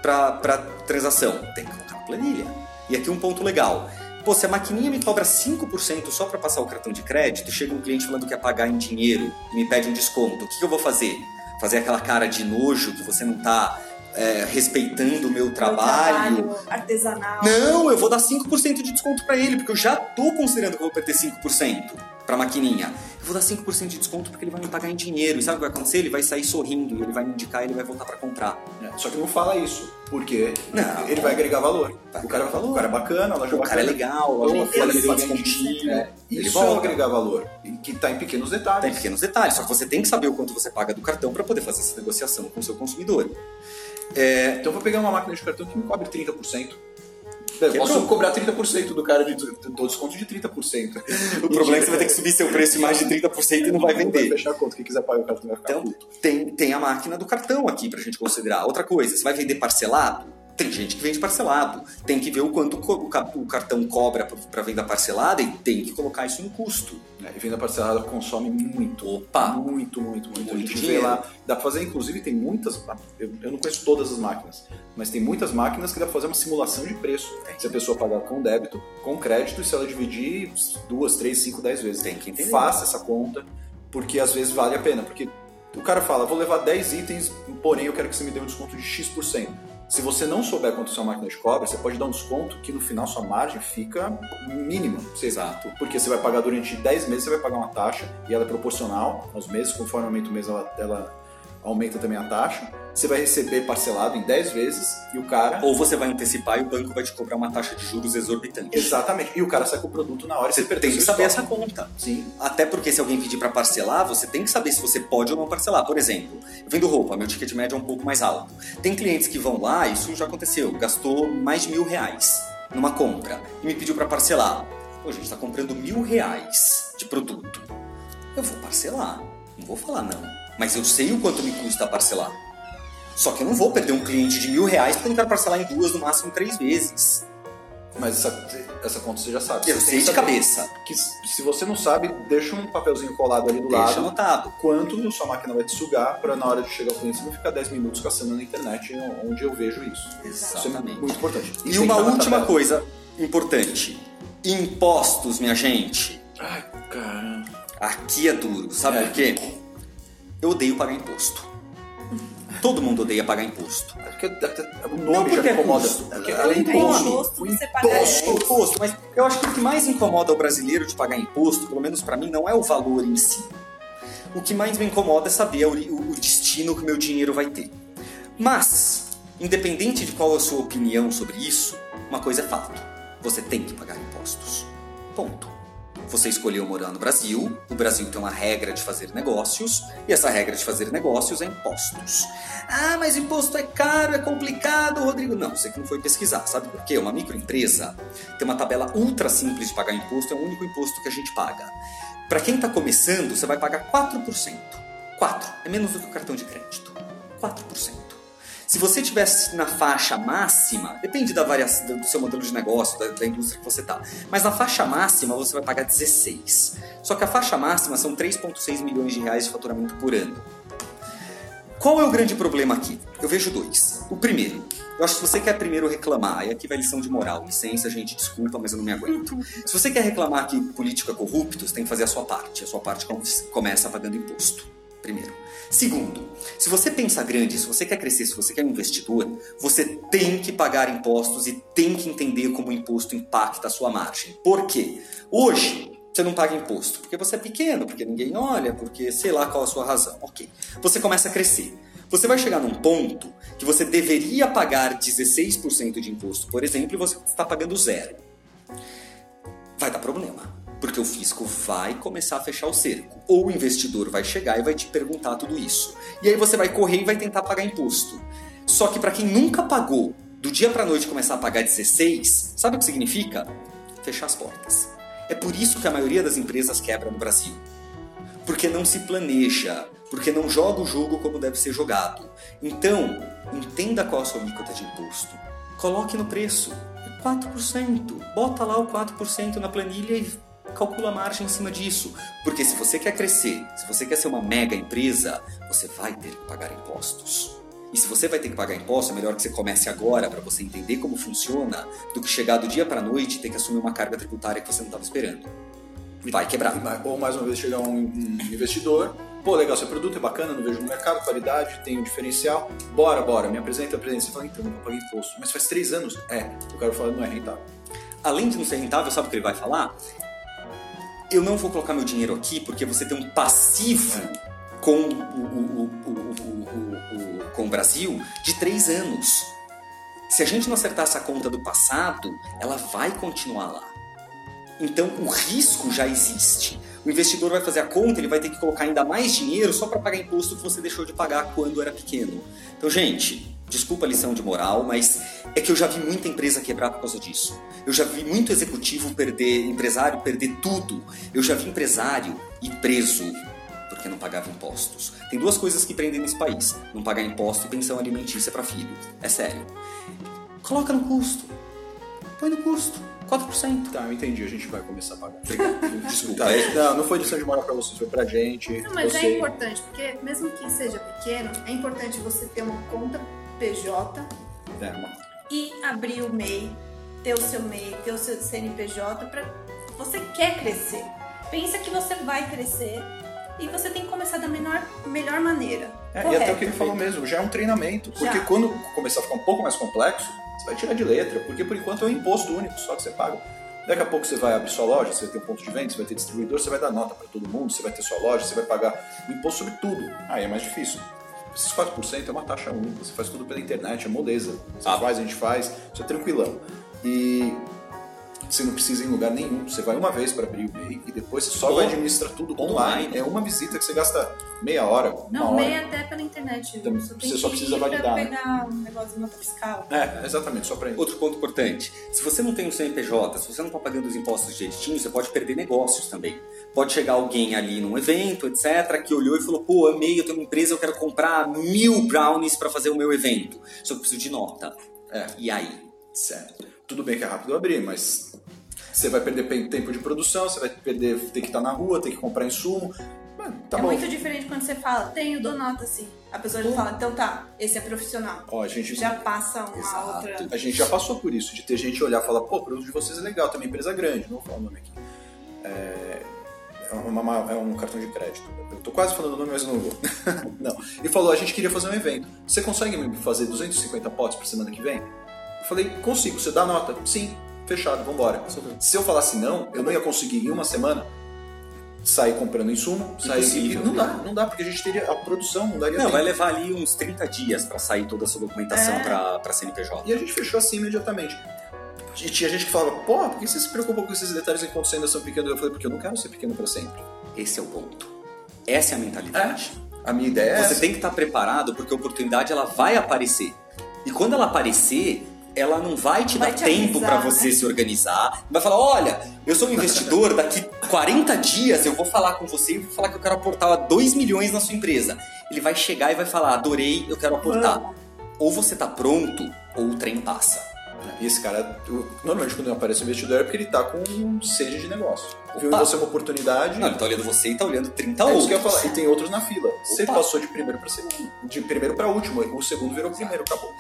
para transação. Tem que colocar na planilha. E aqui um ponto legal. Pô, se a maquininha me cobra 5% só para passar o cartão de crédito, chega um cliente falando que quer pagar em dinheiro e me pede um desconto, o que que eu vou fazer? Fazer aquela cara de nojo que você não tá é, respeitando o meu trabalho? Trabalho artesanal. Não, eu vou dar 5% de desconto pra ele, porque eu já tô considerando que eu vou perder 5% pra maquininha. Eu vou dar 5% de desconto porque ele vai me pagar em dinheiro. E sabe o que vai acontecer? Ele vai sair sorrindo e ele vai me indicar e ele vai voltar pra comprar. É, Só que não fala isso, porque Não. ele vai agregar valor. Vai o cara vai falar, valor. o cara é bacana, a loja é O cara é bacana. legal, a ele loja deu deu um descontinho. É, Ele isso é volta. agregar valor, que está em pequenos detalhes. Tem pequenos detalhes, só que você tem que saber o quanto você paga do cartão pra poder fazer essa negociação com o seu consumidor. É, Então eu vou pegar uma máquina de cartão que me cobre 30%. Eu Quebrou. posso cobrar 30% do cara de dou desconto de 30%. o problema é que você vai ter que subir seu preço em mais de 30% e não vai Vai vender. fechar a conta, quem quiser pagar o cartão vai ficar Então, puto. tem, tem a máquina do cartão aqui pra gente considerar. Outra coisa, você vai vender parcelado? Tem gente que vende parcelado. Tem que ver o quanto o ca- o cartão cobra para venda parcelada e tem que colocar isso no custo. É, e venda parcelada consome muito. Opa! Muito, muito, muito. a Muito gente dinheiro. vê lá. Dá pra fazer, inclusive, tem muitas. Eu, eu não conheço todas as máquinas, mas tem muitas máquinas que dá pra fazer uma simulação de preço. Se a pessoa pagar com débito, com crédito, e se ela dividir duas, três, cinco, dez vezes. Tem que entender. Faça essa conta, porque às vezes vale a pena. Porque o cara fala, vou levar 10 itens, porém eu quero que você me dê um desconto de X%. Se você não souber quanto sua máquina de cobra, você pode dar um desconto que no final sua margem fica mínima. Exato. porque você vai pagar durante 10 meses, você vai pagar uma taxa e ela é proporcional aos meses, conforme aumenta o mês ela, ela aumenta também a taxa. Você vai receber parcelado em 10 vezes e o cara. Ou você vai antecipar e o banco vai te cobrar uma taxa de juros exorbitante. Exatamente. E o cara sai com o produto na hora. e Você tem que saber essa estoque. conta. Sim. Até porque se alguém pedir para parcelar, você tem que saber se você pode ou não parcelar. Por exemplo, eu vendo roupa, meu ticket médio é um pouco mais alto. Tem clientes que vão lá, isso já aconteceu, gastou mais de mil reais numa compra e me pediu para parcelar. Pô, a gente está comprando mil reais de produto. Eu vou parcelar. Não vou falar não. Mas eu sei o quanto me custa parcelar. Só que eu não vou perder um cliente de mil reais para tentar parcelar em duas, no máximo três vezes. Mas essa, essa conta você já sabe. Eu Você sei tem de cabeça. Que se você não sabe, deixa um papelzinho colado ali do Deixa lado. anotado. Quanto sua máquina vai te sugar para na hora de chegar ao cliente você não ficar 10 minutos caçando na internet onde eu vejo isso. Isso é Exatamente. muito importante. E uma última coisa importante. Impostos, minha gente. Ai, caramba. Aqui é duro. Sabe É. por quê? Eu odeio pagar imposto. Todo mundo odeia pagar imposto. É porque até- o Não nome porque já é incomoda. custo. Porque É ela é imposto. imposto, O você É imposto, mas eu acho que o que mais incomoda o brasileiro de pagar imposto, pelo menos pra mim, não é o valor em si. O que mais me incomoda é saber o, o destino que o meu dinheiro vai ter. Mas, independente de qual é a sua opinião sobre isso, uma coisa é fato: você tem que pagar impostos. Ponto. Você escolheu morar no Brasil, o Brasil tem uma regra de fazer negócios, e essa regra de fazer negócios é impostos. Ah, mas imposto é caro, é complicado, Rodrigo. Não, você que não foi pesquisar. Sabe por quê? Uma microempresa tem uma tabela ultra simples de pagar imposto, é o único imposto que a gente paga. Para quem está começando, você vai pagar 4%. 4 é menos do que o cartão de crédito. 4%. Se você tivesse na faixa máxima, depende da variação do seu modelo de negócio, da, da indústria que você está, mas na faixa máxima você vai pagar 16. Só que a faixa máxima são 3,6 milhões de reais de faturamento por ano. Qual é o grande problema aqui? Eu vejo dois. O primeiro, eu acho que se você quer primeiro reclamar, e aqui vai lição de moral, licença, gente, desculpa, mas eu não me aguento. Se você quer reclamar que político é corrupto, você tem que fazer a sua parte. A sua parte com- começa pagando imposto. Primeiro. Segundo, se você pensa grande, se você quer crescer, se você quer um investidor, você tem que pagar impostos e tem que entender como o imposto impacta a sua margem. Por quê? Hoje, você não paga imposto porque você é pequeno, porque ninguém olha, porque sei lá qual a sua razão. Ok. Você começa a crescer. Você vai chegar num ponto que você deveria pagar 16% de imposto, por exemplo, e você está pagando zero. Vai dar problema. Porque o fisco vai começar a fechar o cerco. Ou o investidor vai chegar e vai te perguntar tudo isso. E aí você vai correr e vai tentar pagar imposto. Só que para quem nunca pagou, do dia para noite começar a pagar 16, sabe o que significa? Fechar as portas. É por isso que a maioria das empresas quebra no Brasil. Porque não se planeja, porque não joga o jogo como deve ser jogado. Então, entenda qual a sua alíquota de imposto. Coloque no preço. É 4%. Bota lá o 4% na planilha e calcula a margem em cima disso. Porque se você quer crescer, se você quer ser uma mega empresa, você vai ter que pagar impostos. E se você vai ter que pagar imposto, é melhor que você comece agora para você entender como funciona, do que chegar do dia para noite e ter que assumir uma carga tributária que você não estava esperando. Vai quebrar. Ou mais uma vez chegar um, um investidor, pô, legal, seu produto é bacana, não vejo no mercado, qualidade, tem um diferencial, bora, bora, me apresenta, apresenta. Você fala, então, eu paguei imposto. Mas faz três anos? É. O cara fala, não é rentável. Além de não ser rentável, sabe o que ele vai falar? Eu não vou colocar meu dinheiro aqui porque você tem um passivo com o, o- o- com o Brasil de três anos. Se a gente não acertar essa conta do passado, ela vai continuar lá. Então o risco já existe. O investidor vai fazer a conta, ele vai ter que colocar ainda mais dinheiro só para pagar imposto que você deixou de pagar quando era pequeno. Então, gente, desculpa a lição de moral, mas é que eu já vi muita empresa quebrar por causa disso. Eu já vi muito executivo perder, empresário perder tudo. Eu já vi empresário ir preso porque não pagava impostos. Tem duas coisas que prendem nesse país: não pagar imposto e pensão alimentícia para filho. É sério. Coloca no custo. Põe no custo. 4%. Tá, eu entendi, a gente vai começar a pagar. *laughs* Desculpa. Tá, é- não, não foi lição de moral pra vocês, foi pra gente. Não, mas é sei. importante, porque mesmo que seja pequeno, é importante você ter uma conta PJ É, e abrir o MEI, ter o seu MEI, ter o seu CNPJ para você quer crescer. Pensa que você vai crescer e você tem que começar da menor, melhor maneira. É, e Correto. até o que ele falou mesmo, já é um treinamento. Porque Já. quando começar a ficar um pouco mais complexo, você vai tirar de letra, porque por enquanto é um imposto único só que você paga. Daqui a pouco você vai abrir sua loja, você vai ter um ponto de venda, você vai ter distribuidor, você vai dar nota para todo mundo, você vai ter sua loja, você vai pagar imposto sobre tudo. Aí é mais difícil. Esses 4% é uma taxa única, você faz tudo pela internet, é moleza. Você Ah. faz, a gente faz, isso é tranquilão. E Você não precisa ir em lugar nenhum. Você vai uma vez para abrir o MEI e depois você só administrar tudo online. online. É uma visita que você gasta meia hora, Não, uma hora. meia até pela internet. Então, Você, você só precisa ir pra validar, né? pegar um negócio de nota fiscal. É, exatamente, só para isso. Outro ponto importante: se você não tem um CNPJ, se você não está pagando os impostos direitinho, você pode perder negócios também. Pode chegar alguém ali num evento, etc., que olhou e falou: pô, amei, eu tenho uma empresa, eu quero comprar mil brownies para fazer o meu evento. Só que eu preciso de nota. É. E aí? Certo. Tudo bem que é rápido abrir, mas você vai perder pe- tempo de produção, você vai perder, ter que estar na rua, ter que comprar insumo. Mano, tá é bom. muito diferente quando você fala, tenho, dou nota sim. A pessoa já fala, então tá, esse é profissional. Ó, a gente Já passa uma Exato. outra. A gente já passou por isso, de ter gente olhar e falar, pô, o produto de vocês é legal, tem uma empresa grande, não vou falar o nome aqui. É, é, uma- é um cartão de crédito. Eu tô quase falando o nome, mas não vou. *laughs* não. E falou, a gente queria fazer um evento. Você consegue me fazer 250 potes pra semana que vem? Eu falei, consigo, você dá nota? Sim, fechado, vambora. Se eu falasse não, eu não ia conseguir em uma semana sair comprando insumo, sair... Impossível. Não dá, não dá, porque a gente teria a produção, não daria Não, tempo. vai levar ali uns 30 dias para sair toda essa documentação É. para para CNPJ. E a gente fechou assim imediatamente. E tinha gente que falava, pô, por que você se preocupa com esses detalhes enquanto você ainda são pequenos? Eu falei, porque eu não quero ser pequeno pra sempre. Esse é o ponto. Essa é a mentalidade. A minha ideia é Você essa. tem que estar preparado porque a oportunidade ela vai aparecer. E quando ela aparecer, ela não vai te Vai dar te tempo para você né? se organizar. Vai falar: olha, eu sou um investidor, daqui 40 dias eu vou falar com você e vou falar que eu quero aportar 2 milhões na sua empresa. Ele vai chegar e vai falar: adorei, eu quero aportar. Ou você tá pronto, ou o trem passa. E esse cara, normalmente quando aparece um investidor é porque ele tá com sede de negócio. Viu Opa. você uma oportunidade. Não, ele tá olhando você e tá olhando 30 é outros. isso que eu ia falar. E tem outros na fila. Você Opa. passou de primeiro pra segundo. De primeiro pra último. O segundo virou primeiro, acabou.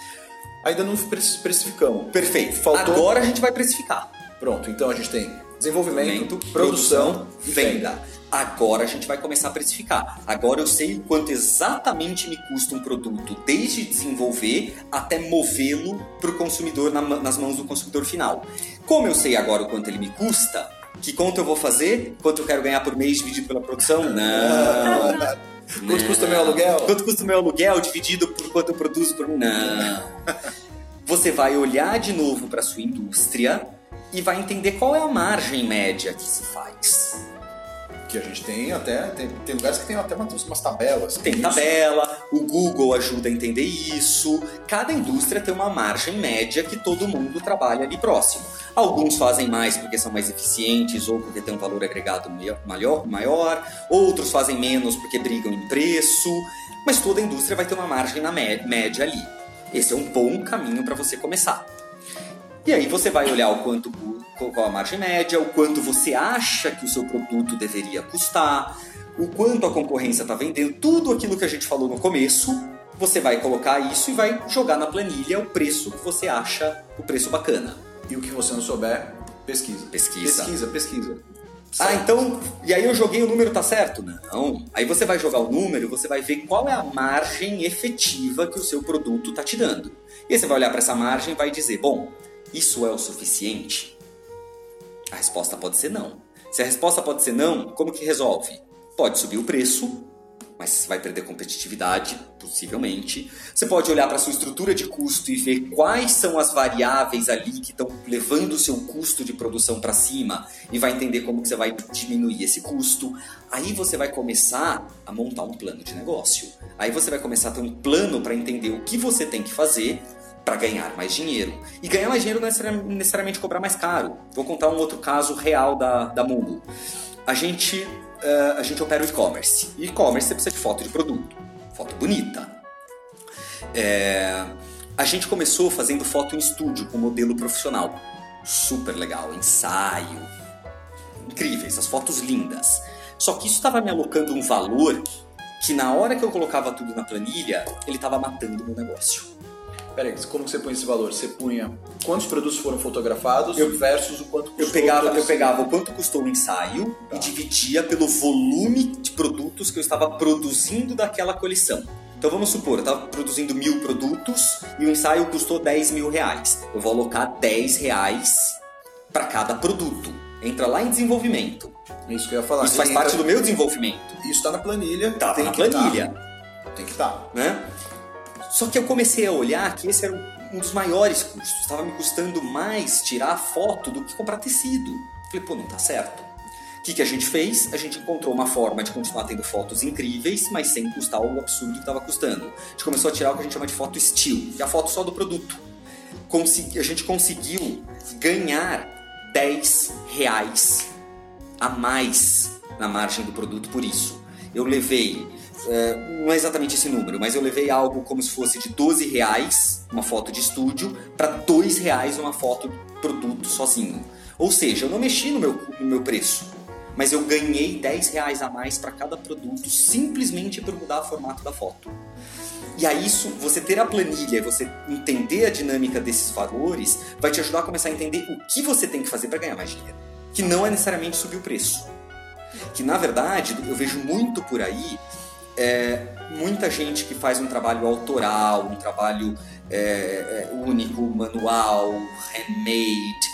Ainda não preci- precificamos. Perfeito. Faltou- Agora a gente vai precificar. Pronto, então a gente tem desenvolvimento, Desenvolvimento, produção e venda. Agora a gente vai começar a precificar. Agora eu sei o quanto exatamente me custa um produto, desde desenvolver até movê-lo para o consumidor, nas mãos do consumidor final. Como eu sei agora o quanto ele me custa, que conta eu vou fazer? Quanto eu quero ganhar por mês dividido pela produção? *laughs* Não. Quanto custa meu aluguel? Quanto custa o meu aluguel dividido por quanto eu produzo por Não. *laughs* Você vai olhar de novo para sua indústria e vai entender qual é a margem média que se faz. Que a gente tem até. Tem, tem lugares que tem até umas, umas tabelas. Tem Isso. tabela, o Google ajuda a entender isso. Cada indústria tem uma margem média que todo mundo trabalha ali próximo. Alguns fazem mais porque são mais eficientes ou porque tem um valor agregado maior, maior. outros fazem menos porque brigam em preço. Mas toda indústria vai ter uma margem na mé- média ali. Esse é um bom caminho para você começar. E aí você vai olhar o quanto qual a margem média, o quanto você acha que o seu produto deveria custar, o quanto a concorrência está vendendo, tudo aquilo que a gente falou no começo, você vai colocar isso e vai jogar na planilha o preço que você acha o preço bacana. E o que você não souber, pesquisa. Pesquisa. Pesquisa, pesquisa. Ah, então, e aí eu joguei o número tá certo? Não. Aí você vai jogar o número, você vai ver qual é a margem efetiva que o seu produto tá te dando. E aí você vai olhar para essa margem e vai dizer, bom, isso é o suficiente? A resposta pode ser não. Se a resposta pode ser não, como que resolve? Pode subir o preço, mas você vai perder competitividade, possivelmente. Você pode olhar para sua estrutura de custo e ver quais são as variáveis ali que estão levando o seu custo de produção para cima e vai entender como que você vai diminuir esse custo. Aí você vai começar a montar um plano de negócio. Aí você vai começar a ter um plano para entender o que você tem que fazer para ganhar mais dinheiro. E ganhar mais dinheiro não é necessariamente cobrar mais caro. Vou contar um outro caso real da, da Mundo. A gente, uh, a gente opera o e-commerce. E-commerce você precisa de foto de produto. Foto bonita. É, a gente começou fazendo foto em estúdio com modelo profissional. Super legal, ensaio. Incrível, essas fotos lindas. Só que isso estava me alocando um valor que na hora que eu colocava tudo na planilha, ele estava matando o meu negócio. Peraí, como você põe esse valor? Você punha quantos produtos foram fotografados Eu- versus o quanto custou Eu pegava, eu pegava o quanto custou o ensaio Tá. e dividia pelo volume de produtos que eu estava produzindo daquela coleção. Então vamos supor, eu estava produzindo mil produtos e o ensaio custou 10 mil reais. Eu vou alocar 10 reais para cada produto. Entra lá em desenvolvimento. É Isso que eu ia falar. Isso faz Entra- parte do meu desenvolvimento. Isso está na planilha. Tá tem na que planilha. tá. Tem que estar. né? Só que eu comecei a olhar que esse era um, dos maiores custos. Estava me custando mais tirar foto do que comprar tecido. Falei, pô, não tá certo. O que, que a gente fez? A gente encontrou uma forma de continuar tendo fotos incríveis, mas sem custar o absurdo que estava custando. A gente começou a tirar o que a gente chama de foto still, que é a foto só do produto. Consegui, a gente conseguiu ganhar 10 reais a mais na margem do produto por isso. Eu levei é, não é exatamente esse número, mas eu levei algo como se fosse de 12 reais uma foto de estúdio para 2 reais uma foto produto sozinho. Ou seja, eu não mexi no meu, no meu preço, mas eu ganhei 10 reais a mais para cada produto simplesmente por mudar o formato da foto. E aí isso, você ter a planilha, você entender a dinâmica desses valores, vai te ajudar a começar a entender o que você tem que fazer para ganhar mais dinheiro. Que não é necessariamente subir o preço. Que na verdade, eu vejo muito por aí é, muita gente que faz um trabalho autoral, um trabalho é, é, único, manual, handmade,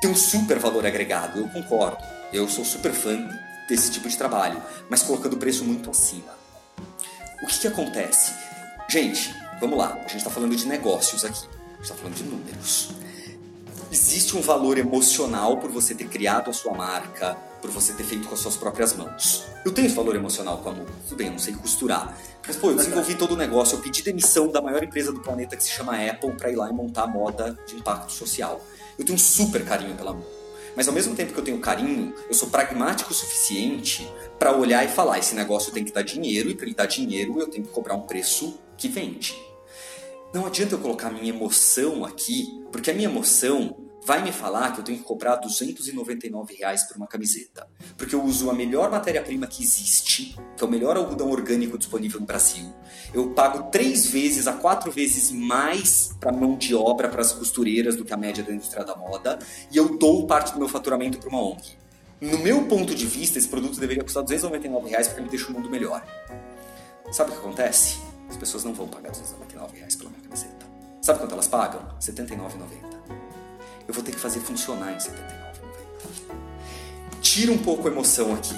tem um super valor agregado, eu concordo. Eu sou super fã desse tipo de trabalho, mas colocando o preço muito acima. O que, que acontece? Gente, vamos lá, a gente está falando de negócios aqui, a gente está falando de números. Existe um valor emocional por você ter criado a sua marca, por você ter feito com as suas próprias mãos. Eu tenho esse valor emocional com a Mu. Tudo bem, eu não sei costurar. Mas, pô, eu desenvolvi todo o negócio, eu pedi demissão da maior empresa do planeta que se chama Apple para ir lá e montar moda de impacto social. Eu tenho um super carinho pela Mu. Mas ao mesmo tempo que eu tenho carinho, eu sou pragmático o suficiente para olhar e falar: esse negócio tem que dar dinheiro, e para ele dar dinheiro eu tenho que cobrar um preço que vende. Não adianta eu colocar minha emoção aqui, porque a minha emoção vai me falar que eu tenho que cobrar 299 reais por uma camiseta. Porque eu uso a melhor matéria-prima que existe, que é o melhor algodão orgânico disponível no Brasil. Eu pago três vezes a quatro vezes mais para mão de obra, para as costureiras, do que a média da indústria da moda. E eu dou parte do meu faturamento para uma ONG. No meu ponto de vista, esse produto deveria custar 299 reais porque me deixa o mundo melhor. Sabe o que acontece? As pessoas não vão pagar 299 reais pela minha camiseta. Sabe quanto elas pagam? R$ 79,90 eu vou ter que fazer funcionar em 79,90. Tira um pouco a emoção aqui.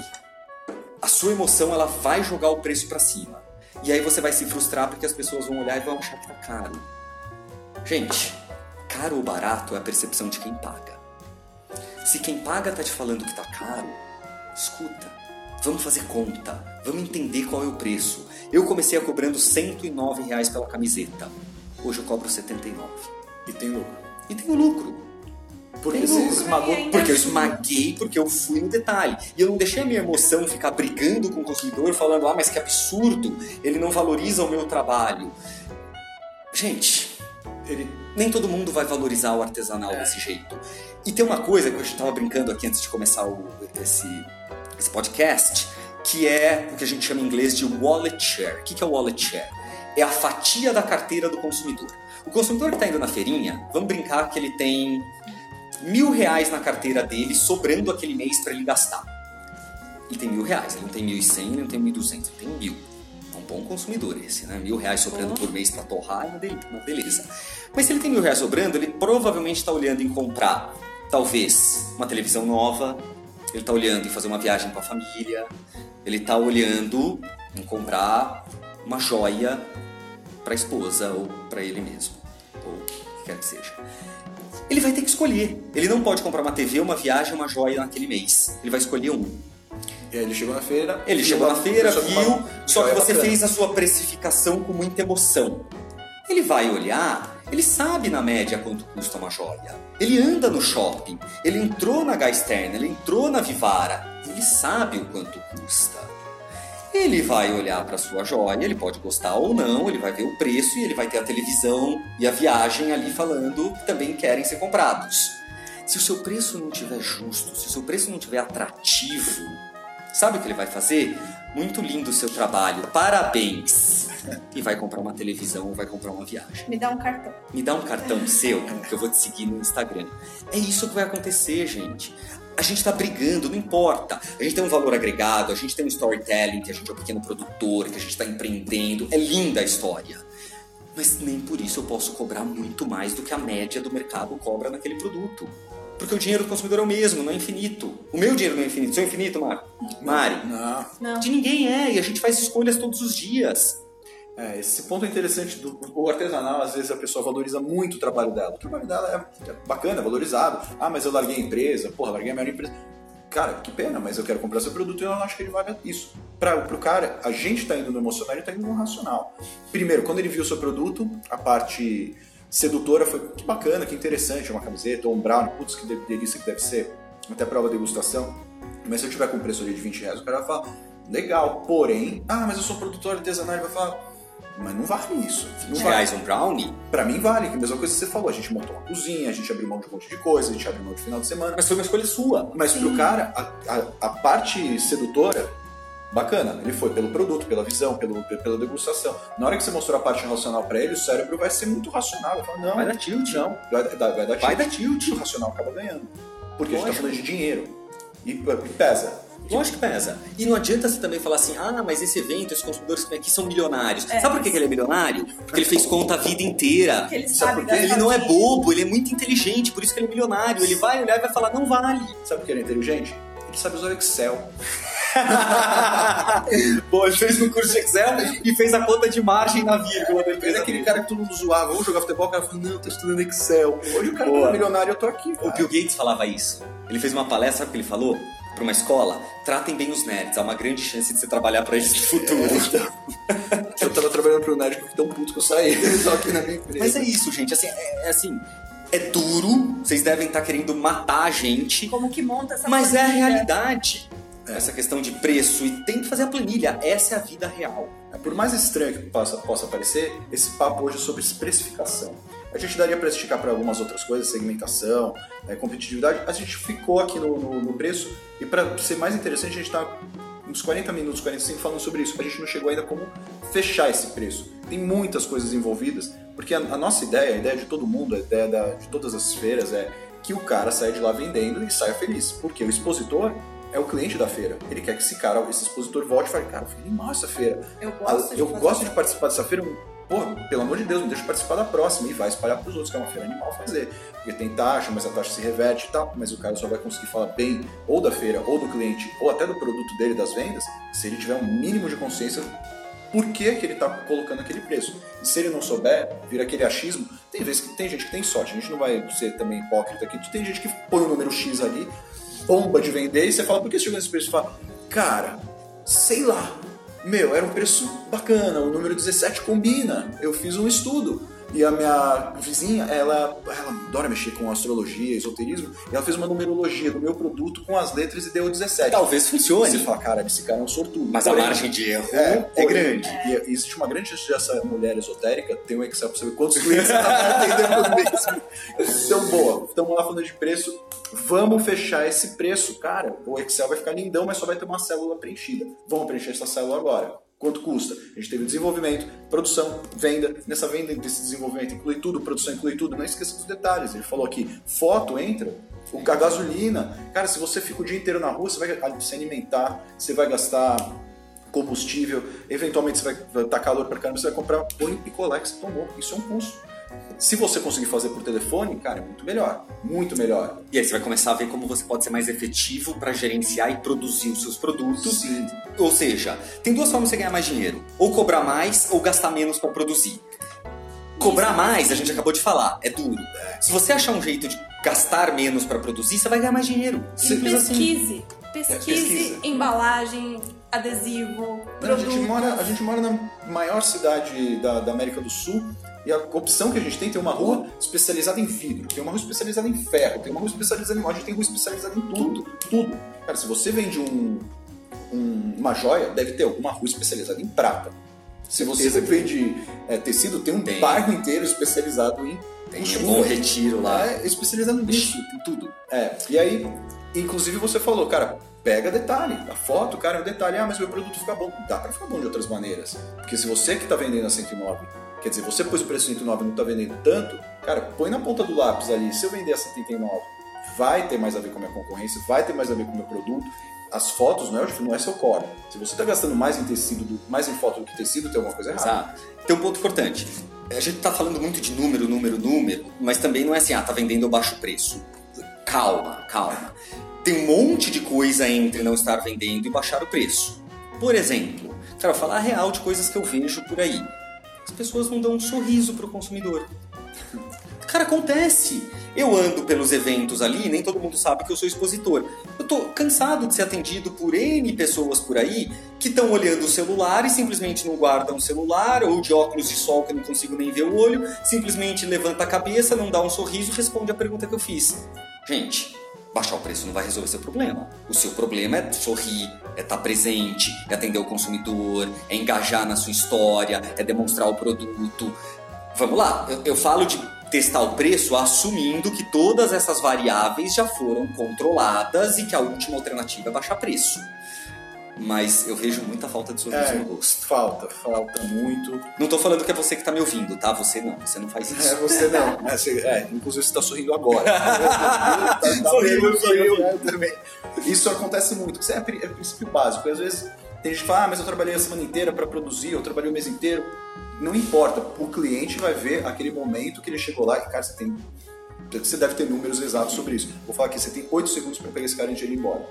A sua emoção ela vai jogar o preço para cima. E aí você vai se frustrar porque as pessoas vão olhar e vão achar que tá caro. Gente, caro ou barato é a percepção de quem paga. Se quem paga tá te falando que tá caro, escuta. Vamos fazer conta. Vamos entender qual é o preço. Eu comecei a cobrando 109 reais pela camiseta. Hoje eu cobro 79. E tem lucro. E tenho lucro. Porque você esmagou, porque eu esmaguei, porque eu fui no detalhe. E eu não deixei a minha emoção ficar brigando com o consumidor, falando, ah, mas que absurdo, ele não valoriza o meu trabalho. Gente, ele, nem todo mundo vai valorizar o artesanal é. desse jeito. E tem uma coisa que eu estava brincando aqui antes de começar o, esse, esse podcast, que é o que a gente chama em inglês de wallet share. O que é o wallet share? É a fatia da carteira do consumidor. O consumidor que está indo na feirinha, vamos brincar que ele tem mil reais na carteira dele, sobrando aquele mês para ele gastar. Ele tem mil reais, ele não tem mil e cem, ele não tem mil e duzentos, ele tem mil. É um bom consumidor esse, né? Mil reais sobrando por mês para torrar é uma beleza. Mas se ele tem mil reais sobrando, ele provavelmente está olhando em comprar, talvez, uma televisão nova, ele está olhando em fazer uma viagem com a família, ele está olhando em comprar uma joia para a esposa ou para ele mesmo, ou o que quer que seja ele vai ter que escolher. Ele não pode comprar uma TV, uma viagem, uma joia naquele mês. Ele vai escolher um. E aí ele chegou na feira. Ele chegou na feira, viu, só que você fez a sua precificação com muita emoção. Ele vai olhar, ele sabe na média quanto custa uma joia. Ele anda no shopping, ele entrou na Gaisterna, ele entrou na Vivara, ele sabe o quanto custa. Ele vai olhar para sua joia, ele pode gostar ou não, ele vai ver o preço e ele vai ter a televisão e a viagem ali falando que também querem ser comprados. Se o seu preço não tiver justo, se o seu preço não tiver atrativo, sabe o que ele vai fazer? Muito lindo o seu trabalho, parabéns! E vai comprar uma televisão ou vai comprar uma viagem. Me dá um cartão. Me dá um cartão seu, que eu vou te seguir no Instagram. É isso que vai acontecer, gente a gente está brigando, não importa. A gente tem um valor agregado, a gente tem um storytelling, que a gente é um pequeno produtor, que a gente está empreendendo. É linda a história. Mas nem por isso eu posso cobrar muito mais do que a média do mercado cobra naquele produto. Porque o dinheiro do consumidor é o mesmo, não é infinito. O meu dinheiro não é infinito. Seu é infinito, Mar? Mari? Não. não. De ninguém é, e a gente faz escolhas todos os dias. É, esse ponto é interessante do o artesanal, às vezes a pessoa valoriza muito o trabalho dela. O trabalho dela é, é bacana, é valorizado. Ah, mas eu larguei a empresa, porra, larguei a minha empresa. Cara, que pena, mas eu quero comprar seu produto e eu não acho que ele vale isso. Para o cara, a gente está indo no emocional e está indo no racional. Primeiro, quando ele viu o seu produto, a parte sedutora foi que bacana, que interessante, uma camiseta ou um brownie, putz, que delícia que deve ser, até prova de degustação. Mas se eu tiver com um preço de 20 reais, o cara vai falar, legal, porém, ah, mas eu sou produtor artesanal, ele vai falar, mas não vale isso. 20 vale. reais um brownie? Pra mim vale, que é a mesma coisa que você falou. A gente montou uma cozinha, a gente abriu mão de um monte de coisa, a gente abriu mão de final de semana. Mas foi uma escolha sua. Mas Sim. pro cara, a, a, a, parte sedutora, bacana. Ele foi pelo produto, pela visão, pelo, pela degustação. Na hora que você mostrou a parte racional pra ele, o cérebro vai ser muito racional. Vai falar, não. Vai dar tilt. Não, vai, vai, vai dar tilt. Vai dar tilt. O racional acaba ganhando. Porque Lógico. a gente tá falando de dinheiro. E, e pesa. Lógico que pesa. E não adianta você também falar assim, ah, mas esse evento, esses consumidores que vêm aqui são milionários. É. Sabe por que ele é milionário? Porque ele fez conta a vida inteira. Porque ele sabe, porque ele não é bobo, ele é muito inteligente, por isso que ele é milionário. Ele vai olhar e vai falar, não vale. Sabe por que ele é inteligente? Ele sabe usar o Excel. *laughs* Pô, ele fez um curso de Excel e fez a conta de margem na vírgula da empresa. É aquele cara que todo mundo zoava, vamos jogar futebol, o cara falou, não, tô estudando Excel. Hoje o cara é milionário, eu tô aqui. Cara. O Bill Gates falava isso. Ele fez uma palestra, sabe o que ele falou? Para uma escola, tratem bem os nerds. Há uma grande chance de você trabalhar para eles no futuro. É, *laughs* então. eu tava trabalhando para um nerd que eu fiquei tão puto que eu saí *laughs* só aqui na minha empresa. Mas é isso, gente. Assim, é, é assim. É duro, vocês devem estar tá querendo matar a gente. Como que monta essa Mas planilha? é a realidade. É. Essa questão de preço e tem que fazer a planilha. Essa é a vida real. É, por mais estranho que possa, possa parecer, esse papo hoje é sobre precificação. A gente daria para esticar para algumas outras coisas, segmentação, é, competitividade. A gente ficou aqui no, no, no preço e para ser mais interessante, a gente está uns 40 minutos, 45 falando sobre isso. A gente não chegou ainda como fechar esse preço. Tem muitas coisas envolvidas, porque a, a nossa ideia, a ideia de todo mundo, a ideia da, de todas as feiras é que o cara saia de lá vendendo e saia feliz. Porque o expositor é o cliente da feira. Ele quer que esse cara, esse expositor volte e fale, cara, foi animal essa feira. Eu gosto, de, eu gosto de participar dessa feira pô, pelo amor de Deus, me deixa participar da próxima e vai espalhar para os outros, que é uma feira animal fazer. Porque tem taxa, mas a taxa se reverte e tal, mas o cara só vai conseguir falar bem ou da feira, ou do cliente, ou até do produto dele, das vendas, se ele tiver um mínimo de consciência por que, que ele está colocando aquele preço. E se ele não souber, vira aquele achismo. Tem vezes que tem gente que tem sorte, a gente não vai ser também hipócrita aqui, tem gente que põe o número X ali, bomba de vender, e você fala, por que você chegou nesse preço? Você fala, cara, sei lá, meu, era um preço bacana, o número 17 combina. Eu fiz um estudo. E a minha vizinha, ela, ela adora mexer com astrologia, esoterismo, e ela fez uma numerologia do meu produto com as letras e deu 17. Talvez funcione. Você fala, cara, esse cara é um sortudo. Mas porém, a margem de erro é, é grande. E existe uma grande chance dessa mulher esotérica ter um Excel pra saber quantos clientes ela vai atender por mês. Então, boa, estamos lá falando de preço. Vamos fechar esse preço, cara. O Excel vai ficar lindão, mas só vai ter uma célula preenchida. Vamos preencher essa célula agora. Quanto custa? A gente teve desenvolvimento, produção, venda. Nessa venda desse desenvolvimento inclui tudo, produção inclui tudo. Não esqueça dos detalhes. Ele falou aqui, foto entra, a gasolina. Cara, se você fica o dia inteiro na rua, você vai se alimentar, você vai gastar combustível, eventualmente você vai estar tá calor para caramba, você vai comprar põe picolé que você tomou. Isso é um custo. Se você conseguir fazer por telefone, cara, é muito melhor. Muito melhor. E aí você vai começar a ver como você pode ser mais efetivo para gerenciar e produzir os seus produtos. Sim. Ou seja, tem duas formas de você ganhar mais dinheiro: ou cobrar mais ou gastar menos para produzir. Cobrar mais, a gente acabou de falar, é duro. Se você achar um jeito de gastar menos para produzir, você vai ganhar mais dinheiro. Simples pesquise. assim. Pesquise, é, embalagem, adesivo, Não, a, gente mora, a gente mora na maior cidade da, da América do Sul e a opção que a gente tem tem uma rua especializada em vidro, tem uma rua especializada em ferro, tem uma rua especializada em a gente tem rua especializada em tudo, tudo. Cara, se você vende um, um, uma joia, deve ter alguma rua especializada em prata. Se você vende é, tecido, tem um tem. bairro inteiro especializado em tem um bom retiro lá. É, especializado nisso, em tudo. É, e aí, inclusive você falou, cara, pega detalhe. A foto, cara, é um detalhe. Ah, mas meu produto fica bom. Dá pra ficar bom de outras maneiras. Porque se você que tá vendendo a 109 Quer dizer, você pôs o preço 109 e não está vendendo tanto, cara, põe na ponta do lápis ali. Se eu vender a 79, vai ter mais a ver com a minha concorrência, vai ter mais a ver com o meu produto. As fotos não é, não é seu core. Se você está gastando mais em tecido, do, mais em foto do que tecido, tem alguma coisa errada. Exato. Tem um ponto importante. A gente está falando muito de número, número, número, mas também não é assim, ah, tá vendendo a baixo preço. Calma, calma. Tem um monte de coisa entre não estar vendendo e baixar o preço. Por exemplo, quero falar real de coisas que eu vejo por aí as pessoas não dão um sorriso pro consumidor. Cara, acontece. Eu ando pelos eventos ali, nem todo mundo sabe que eu sou expositor. Eu tô cansado de ser atendido por N pessoas por aí que estão olhando o celular e simplesmente não guardam o celular, ou de óculos de sol que eu não consigo nem ver o olho, simplesmente levanta a cabeça, não dá um sorriso e responde a pergunta que eu fiz. Gente, baixar o preço não vai resolver seu problema. O seu problema é sorrir, é estar presente, é atender o consumidor, é engajar na sua história, é demonstrar o produto. Vamos lá, eu, eu falo de testar o preço assumindo que todas essas variáveis já foram controladas e que a última alternativa é baixar preço. Mas eu vejo muita falta de sorriso É, no rosto. falta, falta muito. Não tô falando que é você que tá me ouvindo, tá? Você não, você não faz É, isso. você não. *laughs* É, você- é, inclusive você tá sorrindo agora. *laughs* Tá- tá Sorriu, vendo? sorriu. É, também. Isso acontece muito. Isso é, é princípio básico. Às vezes tem gente que fala, ah, mas eu trabalhei a semana inteira para produzir, eu trabalhei o mês inteiro. Não importa. O cliente vai ver aquele momento que ele chegou lá e, cara, você tem. Você deve ter números exatos sobre isso. Vou falar aqui, você tem 8 segundos para pegar esse cara e ir embora.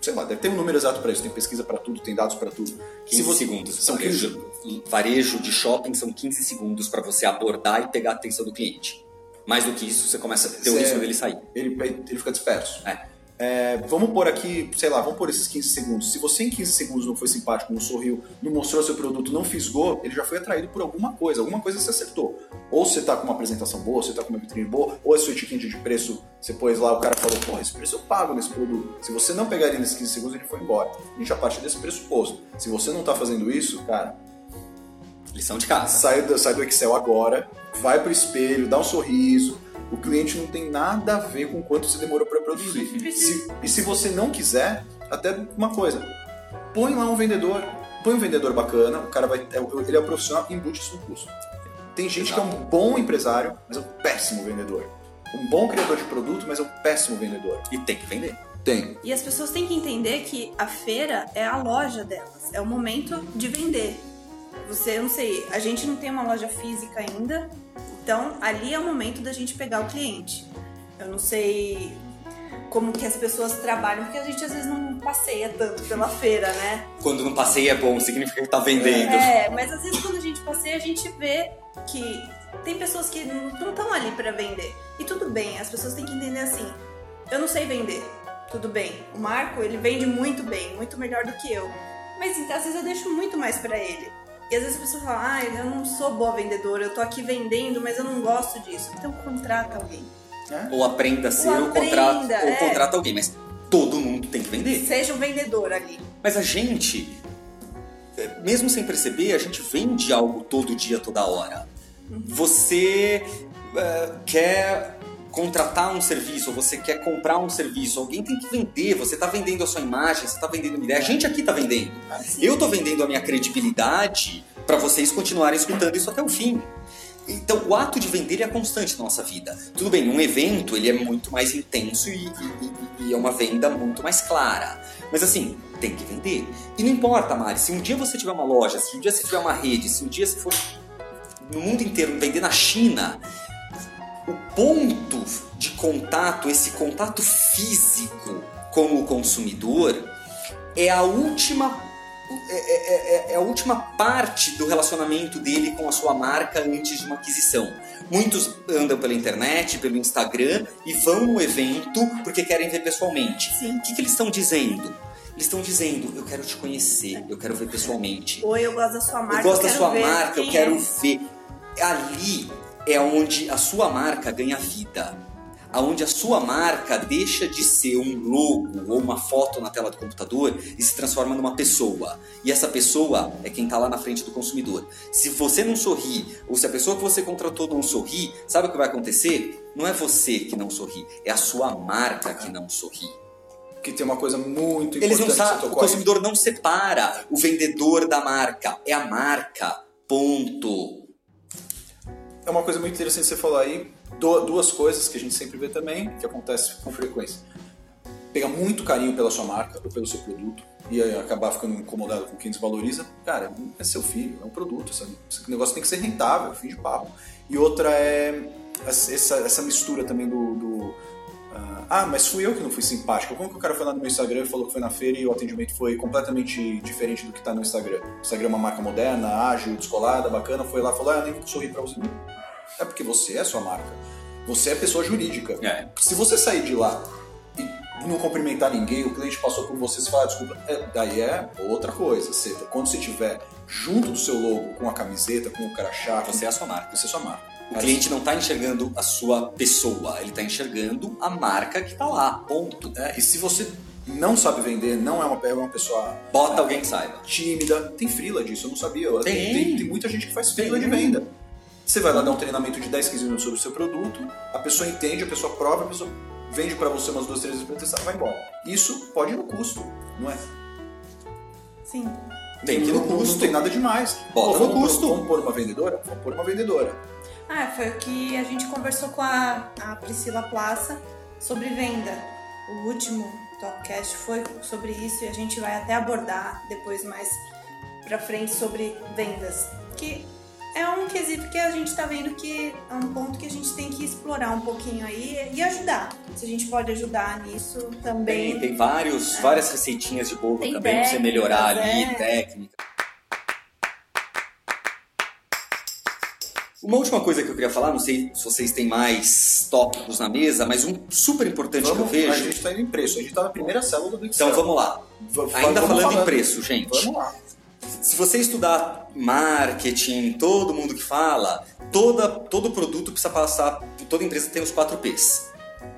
Sei lá, deve ter um número exato para isso. Tem pesquisa para tudo, tem dados para tudo. 15 segundos. São 15 varejo, varejo de shopping são 15 segundos para você abordar e pegar a atenção do cliente. Mais do que isso, você começa a ter o risco dele sair. ele, ele fica disperso. É. É, vamos pôr aqui, sei lá, vamos pôr esses 15 segundos. Se você em 15 segundos não foi simpático, não sorriu, não mostrou seu produto, não fisgou, ele já foi atraído por alguma coisa. Alguma coisa você acertou. Ou você tá com uma apresentação boa, você tá com uma vitrine boa, ou a sua etiqueta de preço, você pôs lá, o cara falou, pô, esse preço eu pago nesse produto. Se você não pegar ele nesses 15 segundos, ele foi embora. A gente já parte desse pressuposto. Se você não tá fazendo isso, cara, Lição de casa. sai do, sai do Excel agora, vai pro espelho, dá um sorriso. O cliente não tem nada a ver com quanto você demorou para produzir. *laughs* Se- e se você não quiser, até uma coisa, põe lá um vendedor, põe um vendedor bacana, o cara vai, é- ele é um profissional, embute isso no custo. Tem gente que é um bom empresário, mas é um péssimo vendedor. Um bom criador de produto, mas é um péssimo vendedor. E tem que vender. Tem. E as pessoas têm que entender que a feira é a loja delas, é o momento de vender. Você, eu não sei, a gente não tem uma loja física ainda, então ali é o momento da gente pegar o cliente. Eu não sei como que as pessoas trabalham, porque a gente às vezes não passeia tanto pela *laughs* feira, né? Quando não passei é bom, significa que tá vendendo. É, mas às vezes quando a gente passeia, a gente vê que tem pessoas que não estão ali pra vender. E tudo bem, as pessoas têm que entender assim: eu não sei vender, tudo bem. O Marco, ele vende muito bem, muito melhor do que eu. Mas então, às vezes eu deixo muito mais pra ele. E às vezes a pessoa fala: ah, eu não sou boa vendedora, eu tô aqui vendendo, mas eu não gosto disso. Então contrata alguém. Ou aprenda a ser, Ou ou, contrata, aprenda, ou é. contrata alguém. Mas todo mundo tem que vender. Seja um vendedor ali. Mas a gente, é, mesmo sem perceber, a gente vende algo todo dia, toda hora. Você é, quer contratar um serviço, ou você quer comprar um serviço, alguém tem que vender. Você está vendendo a sua imagem, você está vendendo uma ideia. A gente aqui está vendendo. Eu estou vendendo a minha credibilidade para vocês continuarem escutando isso até o fim. Então, o ato de vender é constante na nossa vida. Tudo bem, um evento ele é muito mais intenso e, e- e- e é uma venda muito mais clara. Mas assim, tem que vender. E não importa, Mari, se um dia você tiver uma loja, se um dia você tiver uma rede, se um dia você for no mundo inteiro vender na China, o ponto de contato, esse contato físico com o consumidor, é a última é, é- é- é a última parte do relacionamento dele com a sua marca antes de uma aquisição. Muitos andam pela internet, pelo Instagram e vão no evento porque querem ver pessoalmente. Sim. O que, que eles estão dizendo? Eles estão dizendo: eu quero te conhecer, eu quero ver pessoalmente. Ou eu gosto da sua marca. Eu gosto da quero sua marca, eu quero é. ver. Ali é onde a sua marca ganha vida. Aonde a sua marca deixa de ser um logo ou uma foto na tela do computador e se transforma numa pessoa. E essa pessoa é quem está lá na frente do consumidor. Se você não sorri, ou se a pessoa que você contratou não sorri, sabe o que vai acontecer? Não é você que não sorri, é a sua marca que não sorri. Que tem uma coisa muito importante Eles não sabem, o consumidor não separa o vendedor da marca, é a marca. Ponto. É uma coisa muito interessante você falou aí. Du- Duas coisas que a gente sempre vê também, que acontece com frequência. Pegar muito carinho pela sua marca ou pelo seu produto e acabar ficando incomodado com quem desvaloriza. Cara, é seu filho, é um produto. Esse negócio tem que ser rentável, fim de papo. E outra é essa, essa mistura também do, do, ah, mas fui eu que não fui simpático. Como que o cara foi lá no meu Instagram e falou que foi na feira e o atendimento foi completamente diferente do que tá no Instagram? O Instagram é uma marca moderna, ágil, descolada, bacana. Foi lá e falou, ah, eu nem sorri pra você. É porque você é sua marca. Você é pessoa jurídica. É. Se você sair de lá e não cumprimentar ninguém, o cliente passou por você e fala, ah, desculpa, é, daí é outra coisa. Você, quando você estiver junto do seu logo, com a camiseta, com o crachá, Você é a sua marca. você é a sua marca. O cliente não está enxergando a sua pessoa, ele está enxergando a marca que está lá, ponto. É, e se você não sabe vender, não é uma, é uma pessoa Bota alguém que saiba. tímida, tem frila disso, eu não sabia. Tem. tem, tem muita gente que faz frila de venda. Você vai lá dar um treinamento de 10, 15 minutos sobre o seu produto, a pessoa entende, a pessoa prova, a pessoa vende pra você umas duas, três vezes pra testar, vai embora. Isso pode ir no custo, não é? Sim. Tem que ir no custo. Não tem nada demais. Bota Pô, no vamos, custo. Vamos pôr uma vendedora? Vamos pôr uma vendedora. Ah, foi o que a gente conversou com a, a Priscila Plaça sobre venda. O último Topcast foi sobre isso e a gente vai até abordar depois mais pra frente sobre vendas. Que é um quesito que a gente tá vendo que é um ponto que a gente tem que explorar um pouquinho aí e ajudar. Se a gente pode ajudar nisso também. Tem, tem vários, várias receitinhas de bolo Tem também pra você melhorar ali, é. técnica. Uma última coisa que eu queria falar, não sei se vocês têm mais tópicos na mesa, mas um super importante Vamos, que eu a vejo. gente tá indo em preço. A gente tá na primeira célula do Excel. Então vamos lá. Va- Ainda vamos falando em preço, gente. Vamos lá. Se você estudar marketing, todo mundo que fala, toda, todo produto precisa passar, toda empresa tem os 4 P's.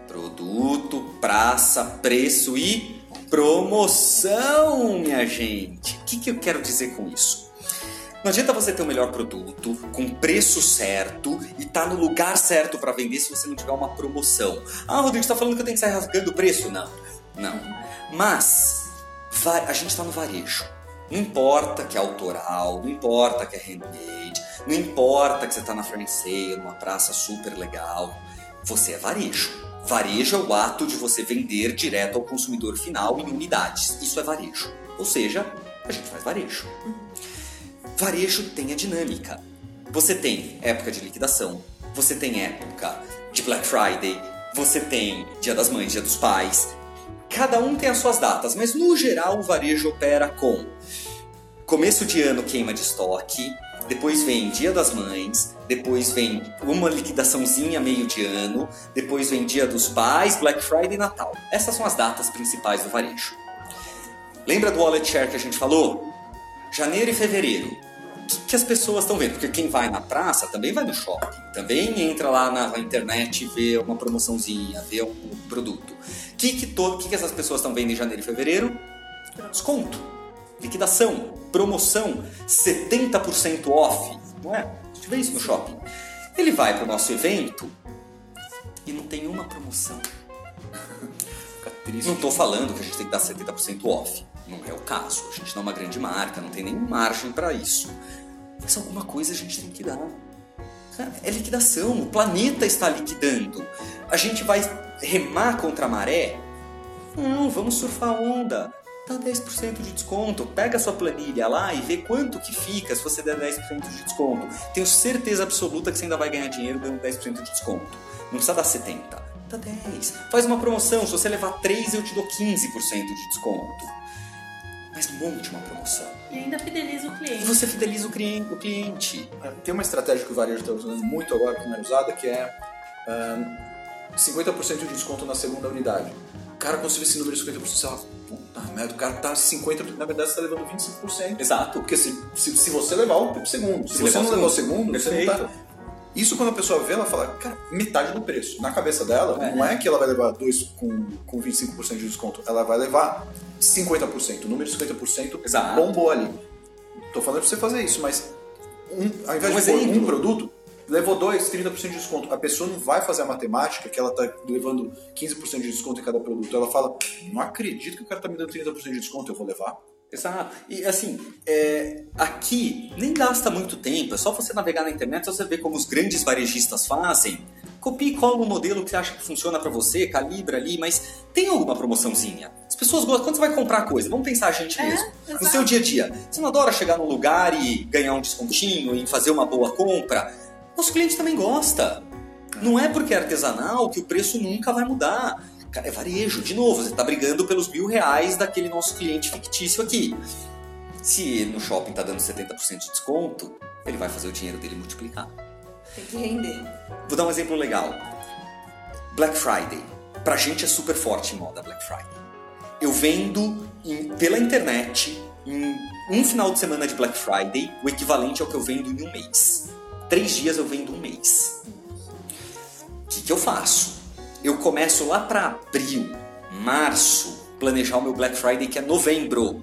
Produto, praça, preço e promoção, minha gente. O que, que eu quero dizer com isso? Não adianta você ter o melhor produto, com preço certo e tá no lugar certo para vender se você não tiver uma promoção. Ah, Rodrigo, você tá falando que eu tenho que sair rasgando o preço? Não, não. Mas a gente tá no varejo. Não importa que é autoral, não importa que é handmade, não importa que você tá na Franceia, numa praça super legal. Você é varejo. Varejo é o ato de você vender direto ao consumidor final em unidades. Isso é varejo. Ou seja, a gente faz varejo. Varejo tem a dinâmica. Você tem época de liquidação, você tem época de Black Friday, você tem Dia das Mães, Dia dos Pais. Cada um tem as suas datas, mas no geral o varejo opera com começo de ano queima de estoque, depois vem Dia das Mães, depois vem uma liquidaçãozinha meio de ano, depois vem Dia dos Pais, Black Friday e Natal. Essas são as datas principais do varejo. Lembra do wallet share que a gente falou? Janeiro e fevereiro. O que, que as pessoas estão vendo? Porque quem vai na praça também vai no shopping, também entra lá na internet e vê uma promoçãozinha, vê um produto. O que, que, que, que essas pessoas estão vendo em janeiro e fevereiro? Desconto, liquidação, promoção, 70% off. Não é? A gente vê isso no shopping. Ele vai para o nosso evento e não tem uma promoção. Triste. Não estou falando que a gente tem que dar 70% off. Não é o caso. A gente não é uma grande marca, não tem nem margem para isso. Mas alguma coisa a gente tem que dar. É liquidação. O planeta está liquidando. A gente vai remar contra a maré? Não, vamos surfar a onda. Dá 10% de desconto. Pega a sua planilha lá e vê quanto que fica se você der 10% de desconto. Tenho certeza absoluta que você ainda vai ganhar dinheiro dando 10% de desconto. Não precisa dar 70%. Dá 10. Faz uma promoção. Se você levar 3, eu te dou 15% de desconto. Mas monte uma promoção. E ainda fideliza o E cliente. você fideliza o o cliente. Tem uma estratégia que o varejo está usando muito agora, que não é usada, que é ahn, 50% de desconto na segunda unidade. O cara conseguiu esse número de 50%, você fala, puta merda, o cara tá 50%, na verdade você tá levando 25%. Exato. Porque se, se, se você levar o segundo, se, Se você levar não o levar o segundo. segundo, você não tá... Isso quando a pessoa vê, ela fala, cara, metade do preço. Na cabeça dela, É. não é que ela vai levar dois com, com 25% de desconto, ela vai levar 50%. O número de 50% Exato. bombou ali. Tô falando pra você fazer isso, mas um, ao invés Um de pôr exemplo. um produto, levou dois, 30% de desconto. A pessoa não vai fazer a matemática que ela tá levando 15% de desconto em cada produto. Ela fala, não acredito que o cara tá me dando 30% de desconto, eu vou levar. Exato. E assim, é, aqui nem gasta muito tempo, é só você navegar na internet, você ver como os grandes varejistas fazem. Copia e cola um modelo que você acha que funciona pra você, calibra ali, mas tem alguma promoçãozinha. As pessoas gostam. Quando você vai comprar coisa, vamos pensar a gente É, mesmo. No exato. seu dia a dia. Você não adora chegar num lugar e ganhar um descontinho e fazer uma boa compra? Nosso cliente também gosta. Não é porque é artesanal que o preço nunca vai mudar. Cara, é varejo. De novo, você está brigando pelos mil reais daquele nosso cliente fictício aqui. Se no shopping está dando 70% de desconto, ele vai fazer o dinheiro dele multiplicar. Tem que render. Vou dar um exemplo legal. Black Friday. Pra gente é super forte em moda Black Friday. Eu vendo em- pela internet, em um final de semana de Black Friday, o equivalente ao que eu vendo em um mês. Três dias eu vendo um mês. O que, que eu faço? Eu começo lá para abril, março, planejar o meu Black Friday, que é novembro.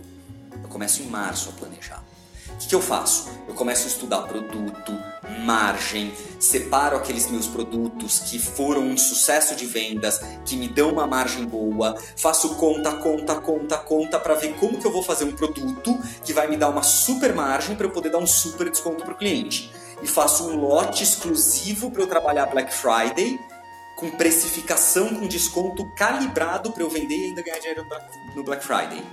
Eu começo em março a planejar. O que, que eu faço? Eu começo a estudar produto, margem, separo aqueles meus produtos que foram um sucesso de vendas, que me dão uma margem boa, faço conta, conta, conta, conta para ver como que eu vou fazer um produto que vai me dar uma super margem para eu poder dar um super desconto para o cliente. E faço um lote exclusivo para eu trabalhar Black Friday com precificação com desconto calibrado para eu vender e ainda ganhar dinheiro no Black- Friday.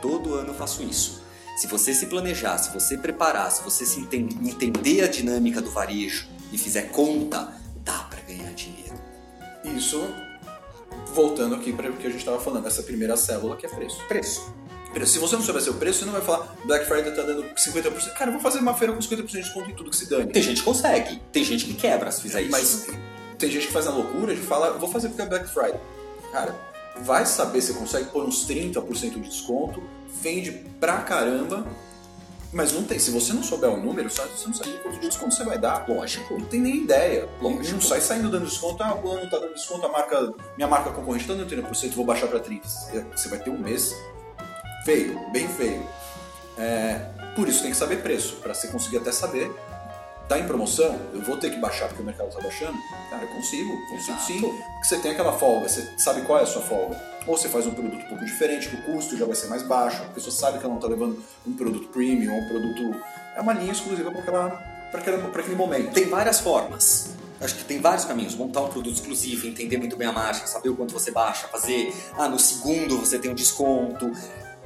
Todo ano eu faço isso. Se você se planejar, se você preparar, se você se enten- entender a dinâmica do varejo e fizer conta, dá para ganhar dinheiro. Isso, voltando aqui para o que a gente estava falando, essa primeira célula que é preço. Preço. Preço. Se você não souber seu preço, você não vai falar Black Friday tá dando 50%. Cara, eu vou fazer uma feira com 50% de desconto em tudo que se dane. Tem gente que consegue, tem gente que quebra se fizer isso. Mas tem gente que faz a loucura de falar, vou fazer porque é Black Friday. Cara, vai saber se consegue pôr uns 30% de desconto, vende pra caramba, mas não tem. Se você não souber o número, sabe, você não sabe quanto de desconto você vai dar. Lógico. Não tem nem ideia. Lógico. Não sai saindo dando desconto, ah, o ano tá dando desconto, a marca, minha marca concorrente tá dando 30%, vou baixar pra 30%. Você vai ter um mês feio, bem feio. É, por isso tem que saber preço, pra você conseguir até saber. Tá em promoção, eu vou ter que baixar porque o mercado tá baixando? Cara, eu consigo, consigo Exato. sim. Porque você tem aquela folga, você sabe qual é a sua folga. Ou você faz um produto um pouco diferente, que o custo já vai ser mais baixo, a pessoa sabe que ela não tá levando um produto premium, um produto. É uma linha exclusiva para aquela, pra aquela, pra aquele momento. Tem várias formas. Acho que tem vários caminhos. Montar um produto exclusivo, entender muito bem a margem, saber o quanto você baixa, fazer. Ah, no segundo você tem um desconto.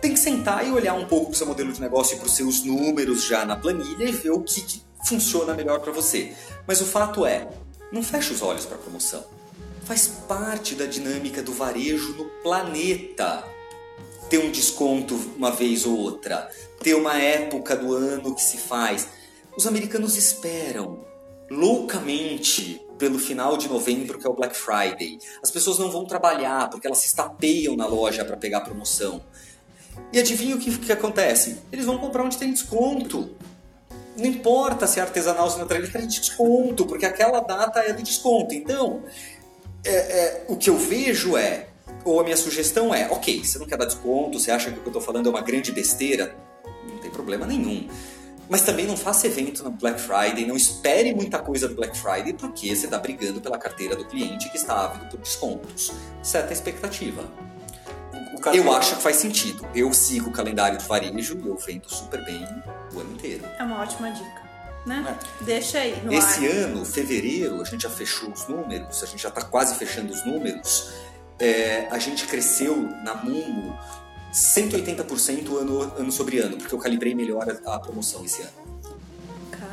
Tem que sentar e olhar um pouco para o seu modelo de negócio e para os seus números já na planilha e ver o que, que funciona melhor para você. Mas o fato é, não feche os olhos para a promoção. Faz parte da dinâmica do varejo no planeta ter um desconto uma vez ou outra, ter uma época do ano que se faz. Os americanos esperam loucamente pelo final de novembro, que é o Black Friday. As pessoas não vão trabalhar porque elas se estapeiam na loja para pegar promoção. E adivinha o que, que acontece? Eles vão comprar onde tem desconto. Não importa se é artesanal ou se não é, eles querem desconto, porque aquela data é de desconto. Então, é, é, o que eu vejo é, ou a minha sugestão é, ok, você não quer dar desconto, você acha que o que eu estou falando é uma grande besteira, não tem problema nenhum. Mas também não faça evento no Black Friday, não espere muita coisa do Black Friday, porque você está brigando pela carteira do cliente que está ávido por descontos. Seta a expectativa. Eu acho que faz sentido. Eu sigo o calendário do varejo e eu vendo super bem o ano inteiro. É uma ótima dica, né? É. Deixa aí no Esse ar. ano, fevereiro, a gente já fechou os números, a gente já está quase fechando os números. É, a gente cresceu na Mumo 180% ano, ano sobre ano, porque eu calibrei melhor a, a promoção esse ano.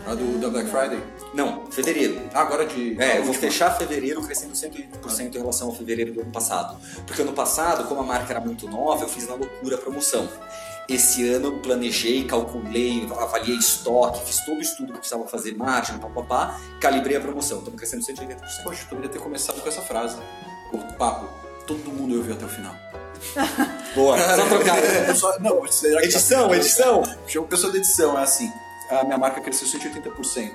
A do, da Black Friday? Não, fevereiro. Ah, agora de. É, eu vou fechar fevereiro crescendo 180% em relação ao fevereiro do ano passado. Porque ano passado, como a marca era muito nova, eu fiz na loucura a promoção. Esse ano eu planejei, calculei, avaliei estoque, fiz todo o estudo que precisava fazer, margem, papapá, calibrei a promoção. Estamos crescendo 180%. Poxa, eu poderia ter começado com essa frase. O papo, todo mundo ouviu até o final. Boa, *laughs* só trocar. É, só- não, Edição, edição. Chama o pessoal da edição, é assim. A minha marca cresceu 180%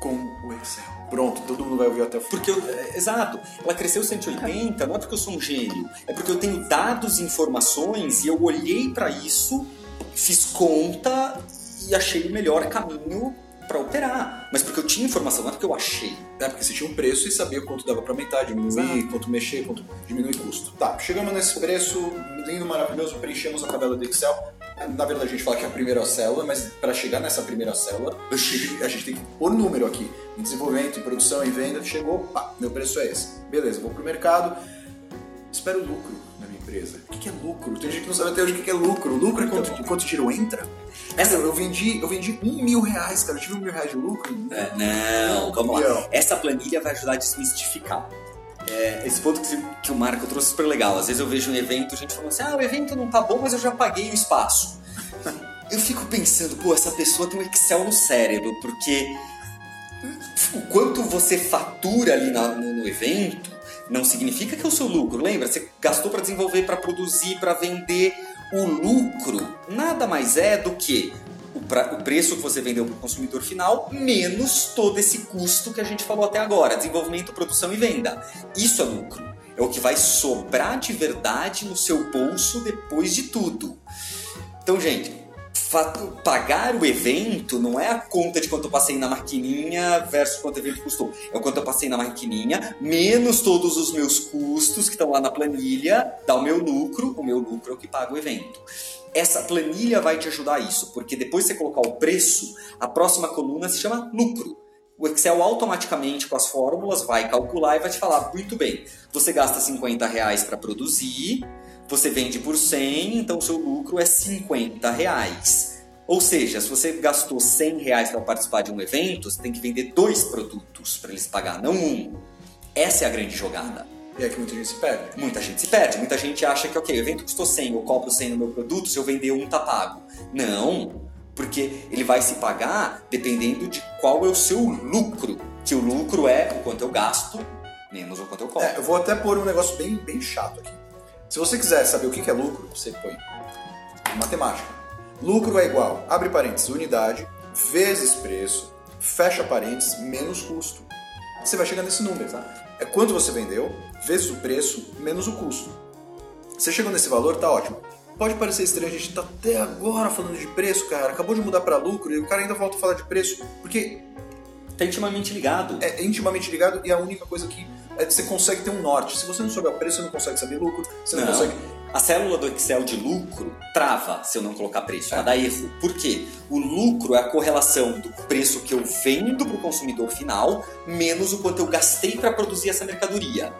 com o Excel. Pronto, todo mundo vai ouvir até o final. Porque eu, é, exato, ela cresceu 180, não é porque eu sou um gênio, é porque eu tenho dados e informações e eu olhei para isso, fiz conta e achei o melhor caminho para operar. Mas porque eu tinha informação, não é porque eu achei. É, porque você tinha um preço e sabia quanto dava pra aumentar, diminuir, Exato. quanto mexer, quanto diminuir custo. Tá, chegamos nesse preço lindo, maravilhoso, preenchemos a tabela do Excel. Na verdade, a gente fala que é a primeira célula, mas para chegar nessa primeira célula, a gente tem que pôr número aqui. Em desenvolvimento, em produção, em venda, chegou, pá, meu preço é esse. Beleza, vou pro mercado, espero lucro empresa. O que é lucro? Tem gente que não sabe até hoje o que é lucro. Lucro é quanto, quanto tiro entra? Essa, eu vendi, eu vendi um mil reais, cara. Eu tive um mil reais de lucro. É, não, vamos lá. Essa planilha vai ajudar a desmistificar. É, esse ponto que, que, o Marco trouxe é super legal. Às vezes eu vejo um evento, gente falando assim: ah, o evento não tá bom, mas eu já paguei o espaço. eu fico pensando, pô, essa pessoa tem um Excel no cérebro, porque o quanto você fatura ali na, no, no evento não significa que é o seu lucro. Lembra? Você gastou para desenvolver, para produzir, para vender. O lucro nada mais é do que o, pra, o preço que você vendeu para o consumidor final menos todo esse custo que a gente falou até agora: desenvolvimento, produção e venda. Isso é lucro. É o que vai sobrar de verdade no seu bolso depois de tudo. Então, gente, pagar o evento não é a conta de quanto eu passei na maquininha versus quanto o evento custou. É o quanto eu passei na maquininha, menos todos os meus custos que estão lá na planilha, dá o meu lucro, o meu lucro é o que paga o evento. Essa planilha vai te ajudar a isso, porque depois de você colocar o preço, a próxima coluna se chama lucro. O Excel automaticamente com as fórmulas vai calcular e vai te falar, muito bem, você gasta 50 reais para produzir, você vende por 100, então seu lucro é 50 reais. Ou seja, se você gastou 100 reais para participar de um evento, você tem que vender dois produtos para eles pagar, não um. Essa é a grande jogada. E é que muita gente se perde. Muita gente se perde. Muita gente acha que, ok, o evento custou 100, eu cobro 100 no meu produto, se eu vender um, tá pago. Não, porque ele vai se pagar dependendo de qual é o seu lucro. Que o lucro é o quanto eu gasto menos o quanto eu cobro. É, eu vou até pôr um negócio bem, bem chato aqui. Se você quiser saber o que é lucro, você põe matemática. Lucro é igual, abre parênteses, unidade, vezes preço, fecha parênteses, menos custo. Você vai chegar nesse número, tá? É quanto você vendeu, vezes o preço, menos o custo. Você chegou nesse valor, tá ótimo. Pode parecer estranho, a gente tá até agora falando de preço, cara. Acabou de mudar para lucro e o cara ainda volta a falar de preço, porque tá intimamente ligado. É, é intimamente ligado e a única coisa que é, você consegue ter um norte. Se você não souber o preço, você não consegue saber lucro, você não, não. consegue. A célula do Excel de lucro trava se eu não colocar preço, ela dá erro. Por quê? O lucro é a correlação do preço que eu vendo para o consumidor final menos o quanto eu gastei para produzir essa mercadoria.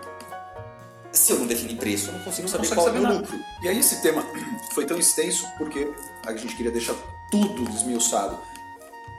Se eu não definir preço, eu não consigo não saber qual saber é o meu lucro. E aí esse tema *clears throat* foi tão extenso porque a gente queria deixar tudo desmiuçado.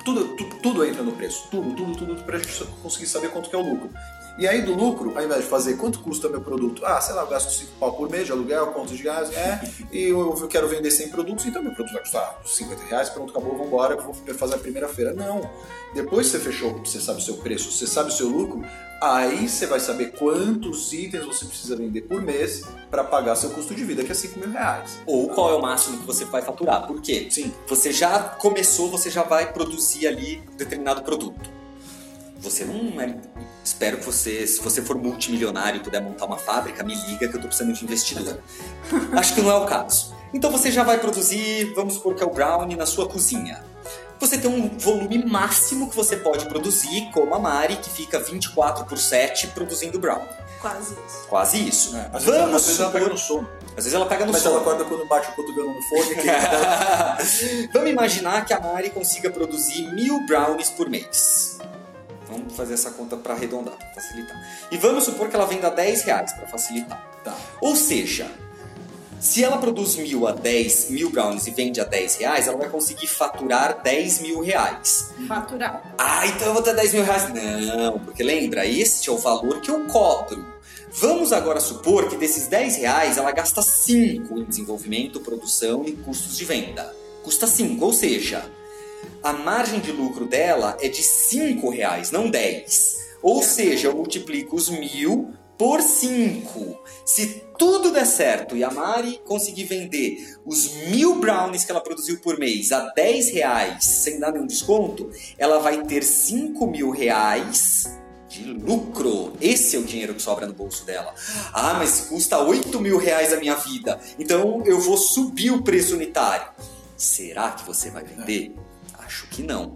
Tudo, tudo, tudo entra no preço. Tudo, tudo, tudo, para a gente conseguir saber quanto que é o lucro. E aí do lucro, ao invés de fazer quanto custa meu produto, ah, sei lá, eu gasto 5 pau por mês de aluguel, conta de gás, é, *laughs* e eu, eu quero vender 100 produtos, então meu produto vai custar 50 reais, pronto, acabou, vambora, vou fazer a primeira feira. Não. Depois que você fechou, você sabe o seu preço, você sabe o seu lucro, aí você vai saber quantos itens você precisa vender por mês para pagar seu custo de vida, que é 5 mil reais. Ou qual é o máximo que você vai faturar. Por quê? Sim. Você já começou, você já vai produzir ali determinado produto. Você não é Espero que você, se você for multimilionário e puder montar uma fábrica, me liga que eu tô precisando de investidor. *laughs* Acho que não é o caso. Então você já vai produzir, vamos supor que é o brownie na sua cozinha. Você tem um volume máximo que você pode produzir, como a Mari, que fica 24 por 7 produzindo brownie. Quase isso. Quase isso. É, às vezes, ela, às vezes ela pega no sono. Às vezes ela pega no Mas sono. ela acorda quando bate o cotovelo no fone. *laughs* Vamos imaginar que a Mari consiga produzir mil brownies por mês. Vamos fazer essa conta para arredondar, para facilitar. E vamos supor que ela venda 10 reais para facilitar. Tá. Ou seja, se ela produz mil a 10 mil brownies e vende a 10 reais, ela vai conseguir faturar 10 mil reais. Faturar. Ah, então eu vou ter 10 mil reais. Não, porque lembra, este é o valor que eu cobro. Vamos agora supor que desses 10 reais ela gasta 5 em desenvolvimento, produção e custos de venda. Custa 5, ou seja, a margem de lucro dela é de 5 reais, não 10. Ou seja, eu multiplico os mil por 5. Se tudo der certo e a Mari conseguir vender os mil brownies que ela produziu por mês a 10 reais sem dar nenhum desconto, ela vai ter 5 mil reais de lucro. Esse é o dinheiro que sobra no bolso dela. Ah, mas custa 8 mil reais a minha vida. Então eu vou subir o preço unitário. Será que você vai vender? Acho que não.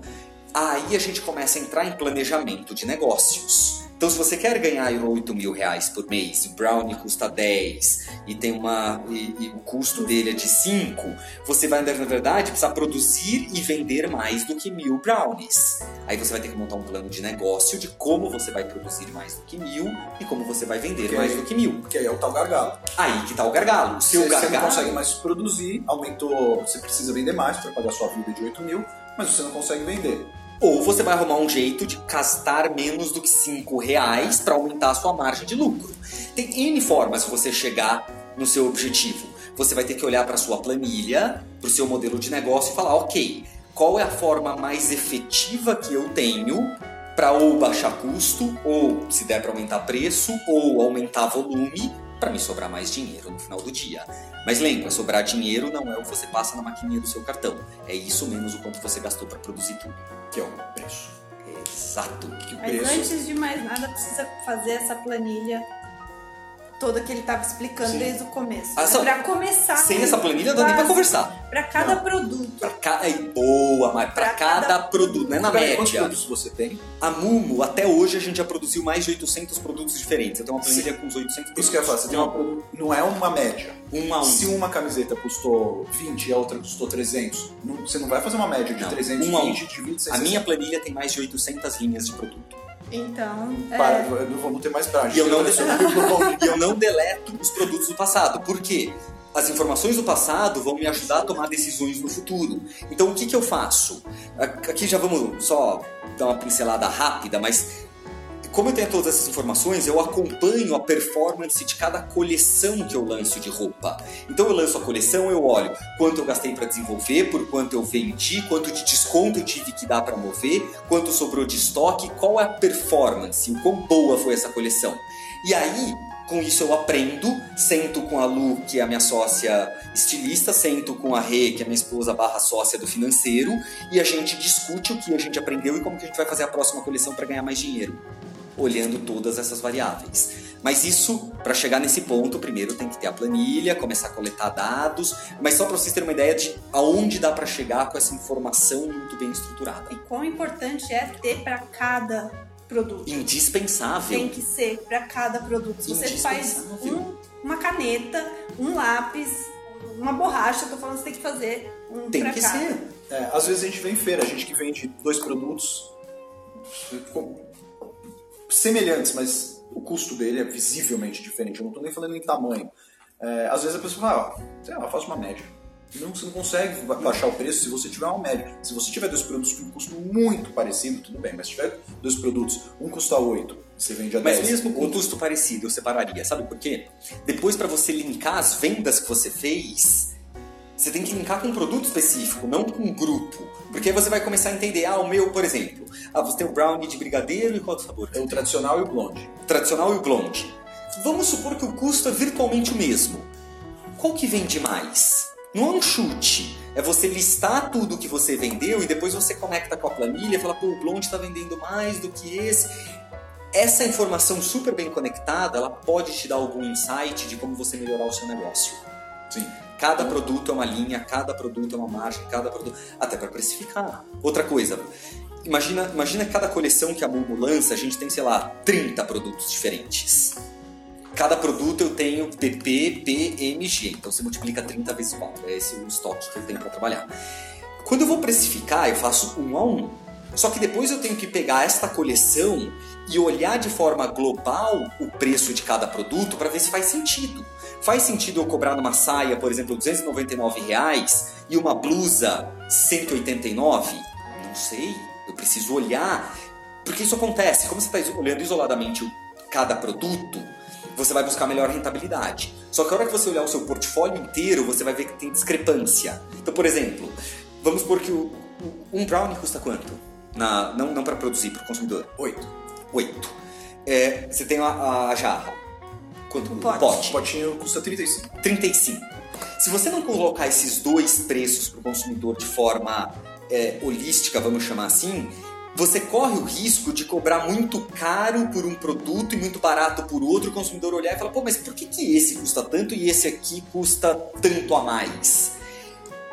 Aí a gente começa a entrar em planejamento de negócios. Então, se você quer ganhar 8 mil reais por mês, o brownie custa 10 e tem uma e, e o custo dele é de 5, você vai, na verdade, precisar produzir e vender mais do que mil brownies. Aí você vai ter que montar um plano de negócio de como você vai produzir mais do que mil e como você vai vender Que mais aí- do que mil. Que aí é o tal gargalo. Aí que tá o gargalo. O seu Você, você não gargalo. consegue mais produzir, aumentou, você precisa vender mais para pagar sua vida de 8 mil, mas você não consegue vender. Ou você vai arrumar um jeito de gastar menos do que 5 reais para aumentar a sua margem de lucro. Tem N formas de você chegar no seu objetivo. Você vai ter que olhar para sua planilha, para o seu modelo de negócio e falar, ok, qual é a forma mais efetiva que eu tenho para ou baixar custo, ou se der para aumentar preço, ou aumentar volume, para me sobrar mais dinheiro no final do dia. Mas lembra, sobrar dinheiro não é o que você passa na maquininha do seu cartão. É isso menos o quanto você gastou para produzir tudo. Que é o preço. Exato. Que o Mas preço. antes de mais nada, precisa fazer essa planilha toda que ele tava explicando Sim. desde o começo. Ah, só- pra começar. Sem essa planilha não dá nem pra básico, conversar. Pra cada Não. produto. Pra ca... Boa, mas pra, Pra cada, cada produto, não é na Peraí, Quantos média. produtos você tem? A Mumo, até hoje, a gente já produziu mais de 800 produtos diferentes. Eu tenho uma planilha com uns 800 produtos. Isso que eu ia falar, você tem uma não é uma média. Um a um. Se uma camiseta custou 20 e a outra custou 300, não- você não vai fazer uma média de Não, 320 um a um. de 20, A minha planilha tem mais de 800 linhas de produto. Então, é, Para, não vamos ter mais prática. E eu não, e eu não deleto os produtos do passado. Por quê? As informações do passado vão me ajudar a tomar decisões no futuro. Então, o que, que eu faço? Aqui já vamos só dar uma pincelada rápida, mas como eu tenho todas essas informações, eu acompanho a performance de cada coleção que eu lanço de roupa. Então, eu lanço a coleção, eu olho quanto eu gastei para desenvolver, por quanto eu vendi, quanto de desconto eu tive que dar para mover, quanto sobrou de estoque, qual é a performance, o quão boa foi essa coleção. E aí, com isso eu aprendo, sento com a Lu, que é a minha sócia estilista, sento com a Rê, que é minha esposa barra sócia do financeiro, e a gente discute o que a gente aprendeu e como que a gente vai fazer a próxima coleção para ganhar mais dinheiro, olhando todas essas variáveis. Mas isso, para chegar nesse ponto, primeiro tem que ter a planilha, começar a coletar dados, mas só para vocês terem uma ideia de aonde dá para chegar com essa informação muito bem estruturada. e quão importante é ter pra cada produto. Indispensável. Tem que ser pra cada produto. Se você faz um- uma caneta, um lápis, uma borracha, eu tô falando, você tem que fazer um Tem pra que cada. ser. É, às vezes a gente vem em feira, a gente que vende dois produtos semelhantes, mas o custo dele é visivelmente diferente. Eu não tô nem falando em tamanho. É, às vezes a pessoa fala, ah, sei lá, faz uma média. Não, você não consegue ba- baixar o preço se você tiver uma média. Se você tiver dois produtos com um custo muito parecido, tudo bem. Mas se tiver dois produtos, um custa 8 e você vende a 10. Mas mesmo com outro- custo parecido, eu separaria. Sabe por quê? Depois, para você linkar as vendas que você fez, você tem que linkar com um produto específico, não com um grupo. Porque aí você vai começar a entender, ah, o meu, por exemplo, ah, você tem o brownie de brigadeiro e qual outro sabor? É o tradicional e o blonde. O tradicional e o blonde. Vamos supor que o custo é virtualmente o mesmo. Qual que vende mais? Não é um chute. É você listar tudo que você vendeu e depois você conecta com a planilha e fala, pô, o blonde está vendendo mais do que esse. Essa informação super bem conectada, ela pode te dar algum insight de como você melhorar o seu negócio. Sim. Cada produto é uma linha, cada produto é uma margem, cada produto. Até para precificar. Outra coisa, imagina, imagina cada coleção que a Mumu lança, a gente tem, sei lá, 30 produtos diferentes. Cada produto eu tenho PP, PMG, então você multiplica 30 vezes 4. É esse o estoque que eu tenho para trabalhar. Quando eu vou precificar, eu faço um a um. Só que depois eu tenho que pegar esta coleção e olhar de forma global o preço de cada produto para ver se faz sentido. Faz sentido eu cobrar numa saia, por exemplo, 299 reais e uma blusa 189? Não sei. Eu preciso olhar. Porque isso acontece. Como você está olhando isoladamente cada produto, você vai buscar melhor rentabilidade. Só que a hora que você olhar o seu portfólio inteiro, você vai ver que tem discrepância. Então, por exemplo, vamos supor que o, um brownie custa quanto? Na, não não para produzir, para o consumidor. 8. 8. É, você tem a, a jarra. Quanto? O pote. pote. O potinho custa 35. 35. Se você não colocar esses dois preços para o consumidor de forma é, holística, vamos chamar assim, você corre o risco de cobrar muito caro por um produto e muito barato por outro, o consumidor olhar e falar, pô, mas por que, que esse custa tanto e esse aqui custa tanto a mais?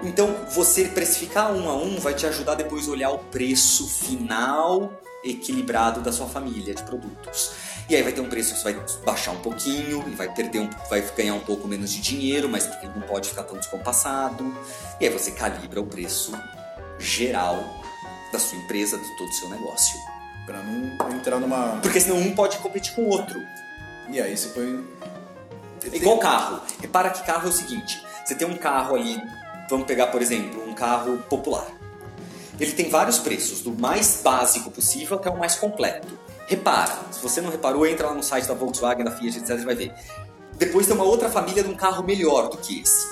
Então, você precificar um a um vai te ajudar depois a olhar o preço final equilibrado da sua família de produtos. E aí vai ter um preço que você vai baixar um pouquinho e vai perder um, vai ganhar um pouco menos de dinheiro, mas porque não pode ficar tão descompassado. E aí você calibra o preço geral da sua empresa, de todo o seu negócio. Pra não entrar numa. Porque senão um pode competir com o outro. E aí você põe. É igual carro. Repara que carro é o seguinte: você tem um carro ali, vamos pegar por exemplo, um carro popular. Ele tem vários preços, do mais básico possível até o mais completo. Repara, se você não reparou, entra lá no site da Volkswagen, da Fiat, etc, vai ver. Depois tem uma outra família de um carro melhor do que esse.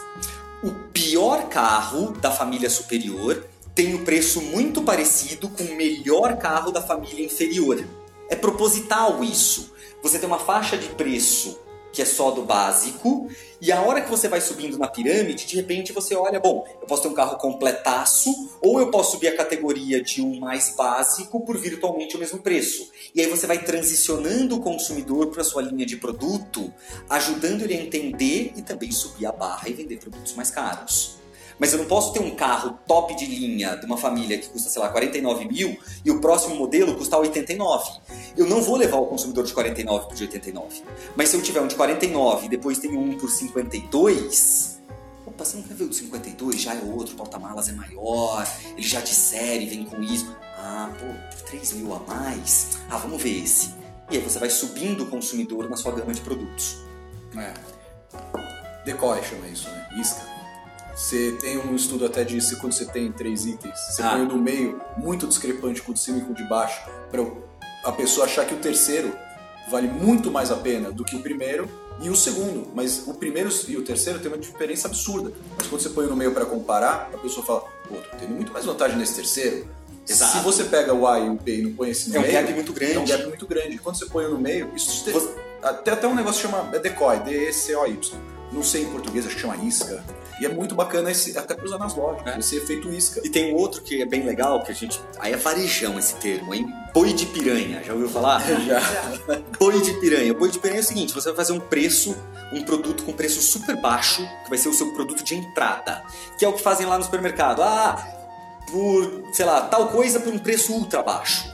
O pior carro da família superior tem o preço muito parecido com o melhor carro da família inferior. É proposital isso. Você tem uma faixa de preço que é só do básico, e a hora que você vai subindo na pirâmide, de repente você olha, bom, eu posso ter um carro completaço, ou eu posso subir a categoria de um mais básico por virtualmente o mesmo preço. E aí você vai transicionando o consumidor para sua linha de produto, ajudando ele a entender e também subir a barra e vender produtos mais caros. Mas eu não posso ter um carro top de linha de uma família que custa, sei lá, 49 mil e o próximo modelo custar 89. Eu não vou levar o consumidor de 49 para de 89. Mas se eu tiver um de 49 e depois tenho um por 52, opa, você não quer ver o de 52? Já é outro, porta-malas é maior, ele já de série vem com isso. Ah, pô, 3 mil a mais? Ah, vamos ver esse. E aí você vai subindo o consumidor na sua gama de produtos. É. Decoy chama isso, né? Isca. Você tem um estudo até disso quando você tem três itens. Você Ah. põe o do meio muito discrepante com o de cima e com o de baixo, para a pessoa achar que o terceiro vale muito mais a pena do que o primeiro e o segundo. Mas o primeiro e o terceiro tem uma diferença absurda. Mas quando você põe no meio para comparar, a pessoa fala: pô, tô tendo muito mais vantagem nesse terceiro. Exato. Se você pega o A e o B e não põe esse no É um meio, gap muito grande. É um gap muito grande. Quando você põe no meio, isso te- Você- até, até um negócio que chama é decoy, D-E-C-O-Y. Não sei em português, acho que chama isca. E é muito bacana esse, até pra usar nas lojas, É. esse efeito isca. E tem um outro que é bem legal, que a gente. Aí é varejão esse termo, hein? Boi de piranha, já ouviu falar? *laughs* Já. *laughs* Boi de piranha. Boi de piranha é o seguinte: você vai fazer um preço, um produto com preço super baixo, que vai ser o seu produto de entrada. Que é o que fazem lá no supermercado. Ah, por, sei lá, tal coisa por um preço ultra baixo.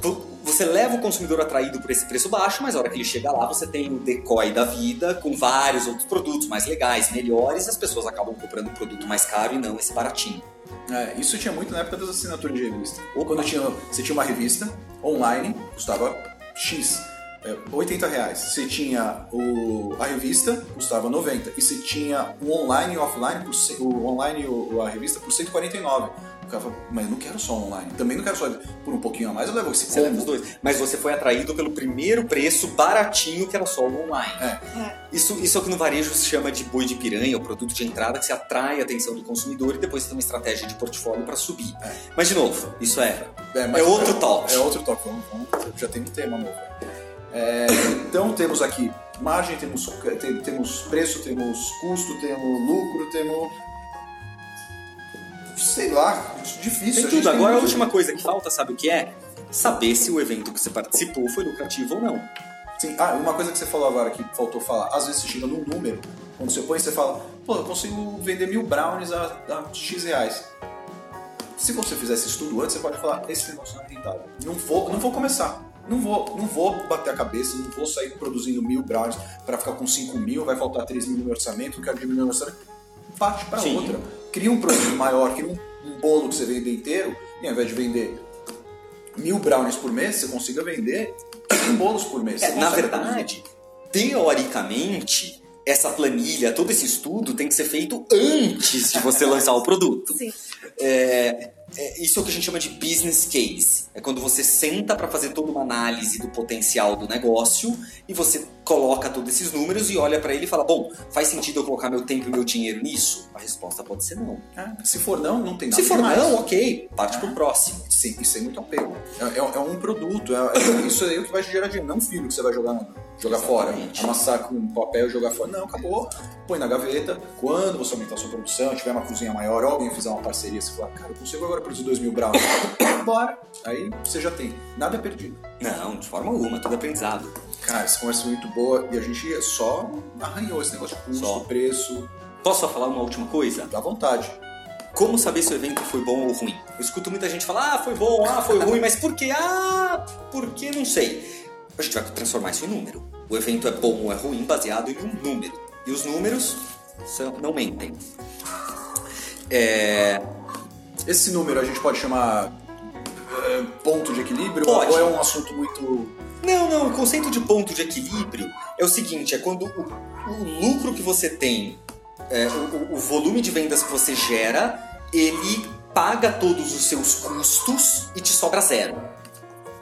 Vo- Você leva o consumidor atraído por esse preço baixo, mas a hora que ele chega lá, você tem o decoy da vida com vários outros produtos mais legais, melhores, e as pessoas acabam comprando um produto mais caro e não esse baratinho. É, isso tinha muito na época das assinaturas de revista. Ou quando tinha, você tinha uma revista online, custava X, é, 80 reais. Você tinha o, a revista, custava 90. E você tinha o online e o offline, por, o online e o- a revista por 149. Fala, mas eu não quero só online. Também não quero só por um pouquinho a mais, eu levo esse Você leva os combo. dois. Mas você foi atraído pelo primeiro preço baratinho que era só o online. É. Isso, isso é o que no varejo se chama de boi de piranha, o produto de entrada que se atrai a atenção do consumidor e depois você tem uma estratégia de portfólio para subir. É. Mas de novo, isso é. mas- É outro talk. É outro. Vamos, vamos- já tem um tema novo. É, então temos aqui margem, temos, tem- temos preço, temos custo, temos lucro, temos. Sei lá, difícil. Tem a tudo. Agora a última coisa que falta, sabe o que é? Saber se o evento que você participou foi lucrativo ou não. Sim, ah, uma coisa que você falou agora que faltou falar. Às vezes você chega num número, quando você põe, você fala, pô, eu consigo vender mil brownies a, a X reais. Se você fizer esse estudo antes, você pode falar, esse negócio não é rentável. Não vou, não vou começar. Não vou, não vou bater a cabeça, não vou sair produzindo mil brownies para ficar com 5 mil, vai faltar 3 mil no meu orçamento, quero diminuir o meu orçamento. Parte para outra. Cria um produto maior, cria um, um bolo que você vende inteiro, e ao invés de vender mil brownies por mês, você consiga vender 100 bolos por mês. É, na verdade, teoricamente, essa planilha, todo esse estudo tem que ser feito antes de você lançar o produto. Sim. É, é, isso é o que a gente chama de business case. É quando você senta para fazer toda uma análise do potencial do negócio e você coloca todos esses números e olha para ele e fala: Bom, faz sentido eu colocar meu tempo e meu dinheiro nisso? A resposta pode ser não. É, se for não, não tem nada Se for demais. não, ok, parte É. pro próximo. Sim, e sem muito apego. É, é- é um produto, é, é isso aí o que vai gerar dinheiro, não um filho que você vai jogar, jogar fora, amassar com papel e jogar fora. Não, acabou. Põe na gaveta. Quando você aumentar a sua produção, tiver uma cozinha maior, alguém fizer uma parceria, você fala, cara, eu consigo agora produzir 2 mil brownies. Bora. Aí você já tem. Nada é perdido. Não, de forma alguma, tudo aprendizado. Cara, essa conversa foi muito boa e a gente só arranhou esse negócio de custo, Só. preço, Posso só falar uma última coisa? à vontade. Como saber se o evento foi bom ou ruim? Eu escuto muita gente falar, ah, foi bom, ah, foi ruim, mas por quê? Ah, por que? Não sei. A gente vai transformar isso em número. O evento é bom ou é ruim baseado em um número. E os números são, não mentem. É... Esse número a gente pode chamar ponto de equilíbrio? Pode. Ou é um assunto muito. Não, não, o conceito de ponto de equilíbrio é o seguinte, é quando o, o lucro que você tem, é, o, o volume de vendas que você gera, ele paga todos os seus custos e te sobra zero.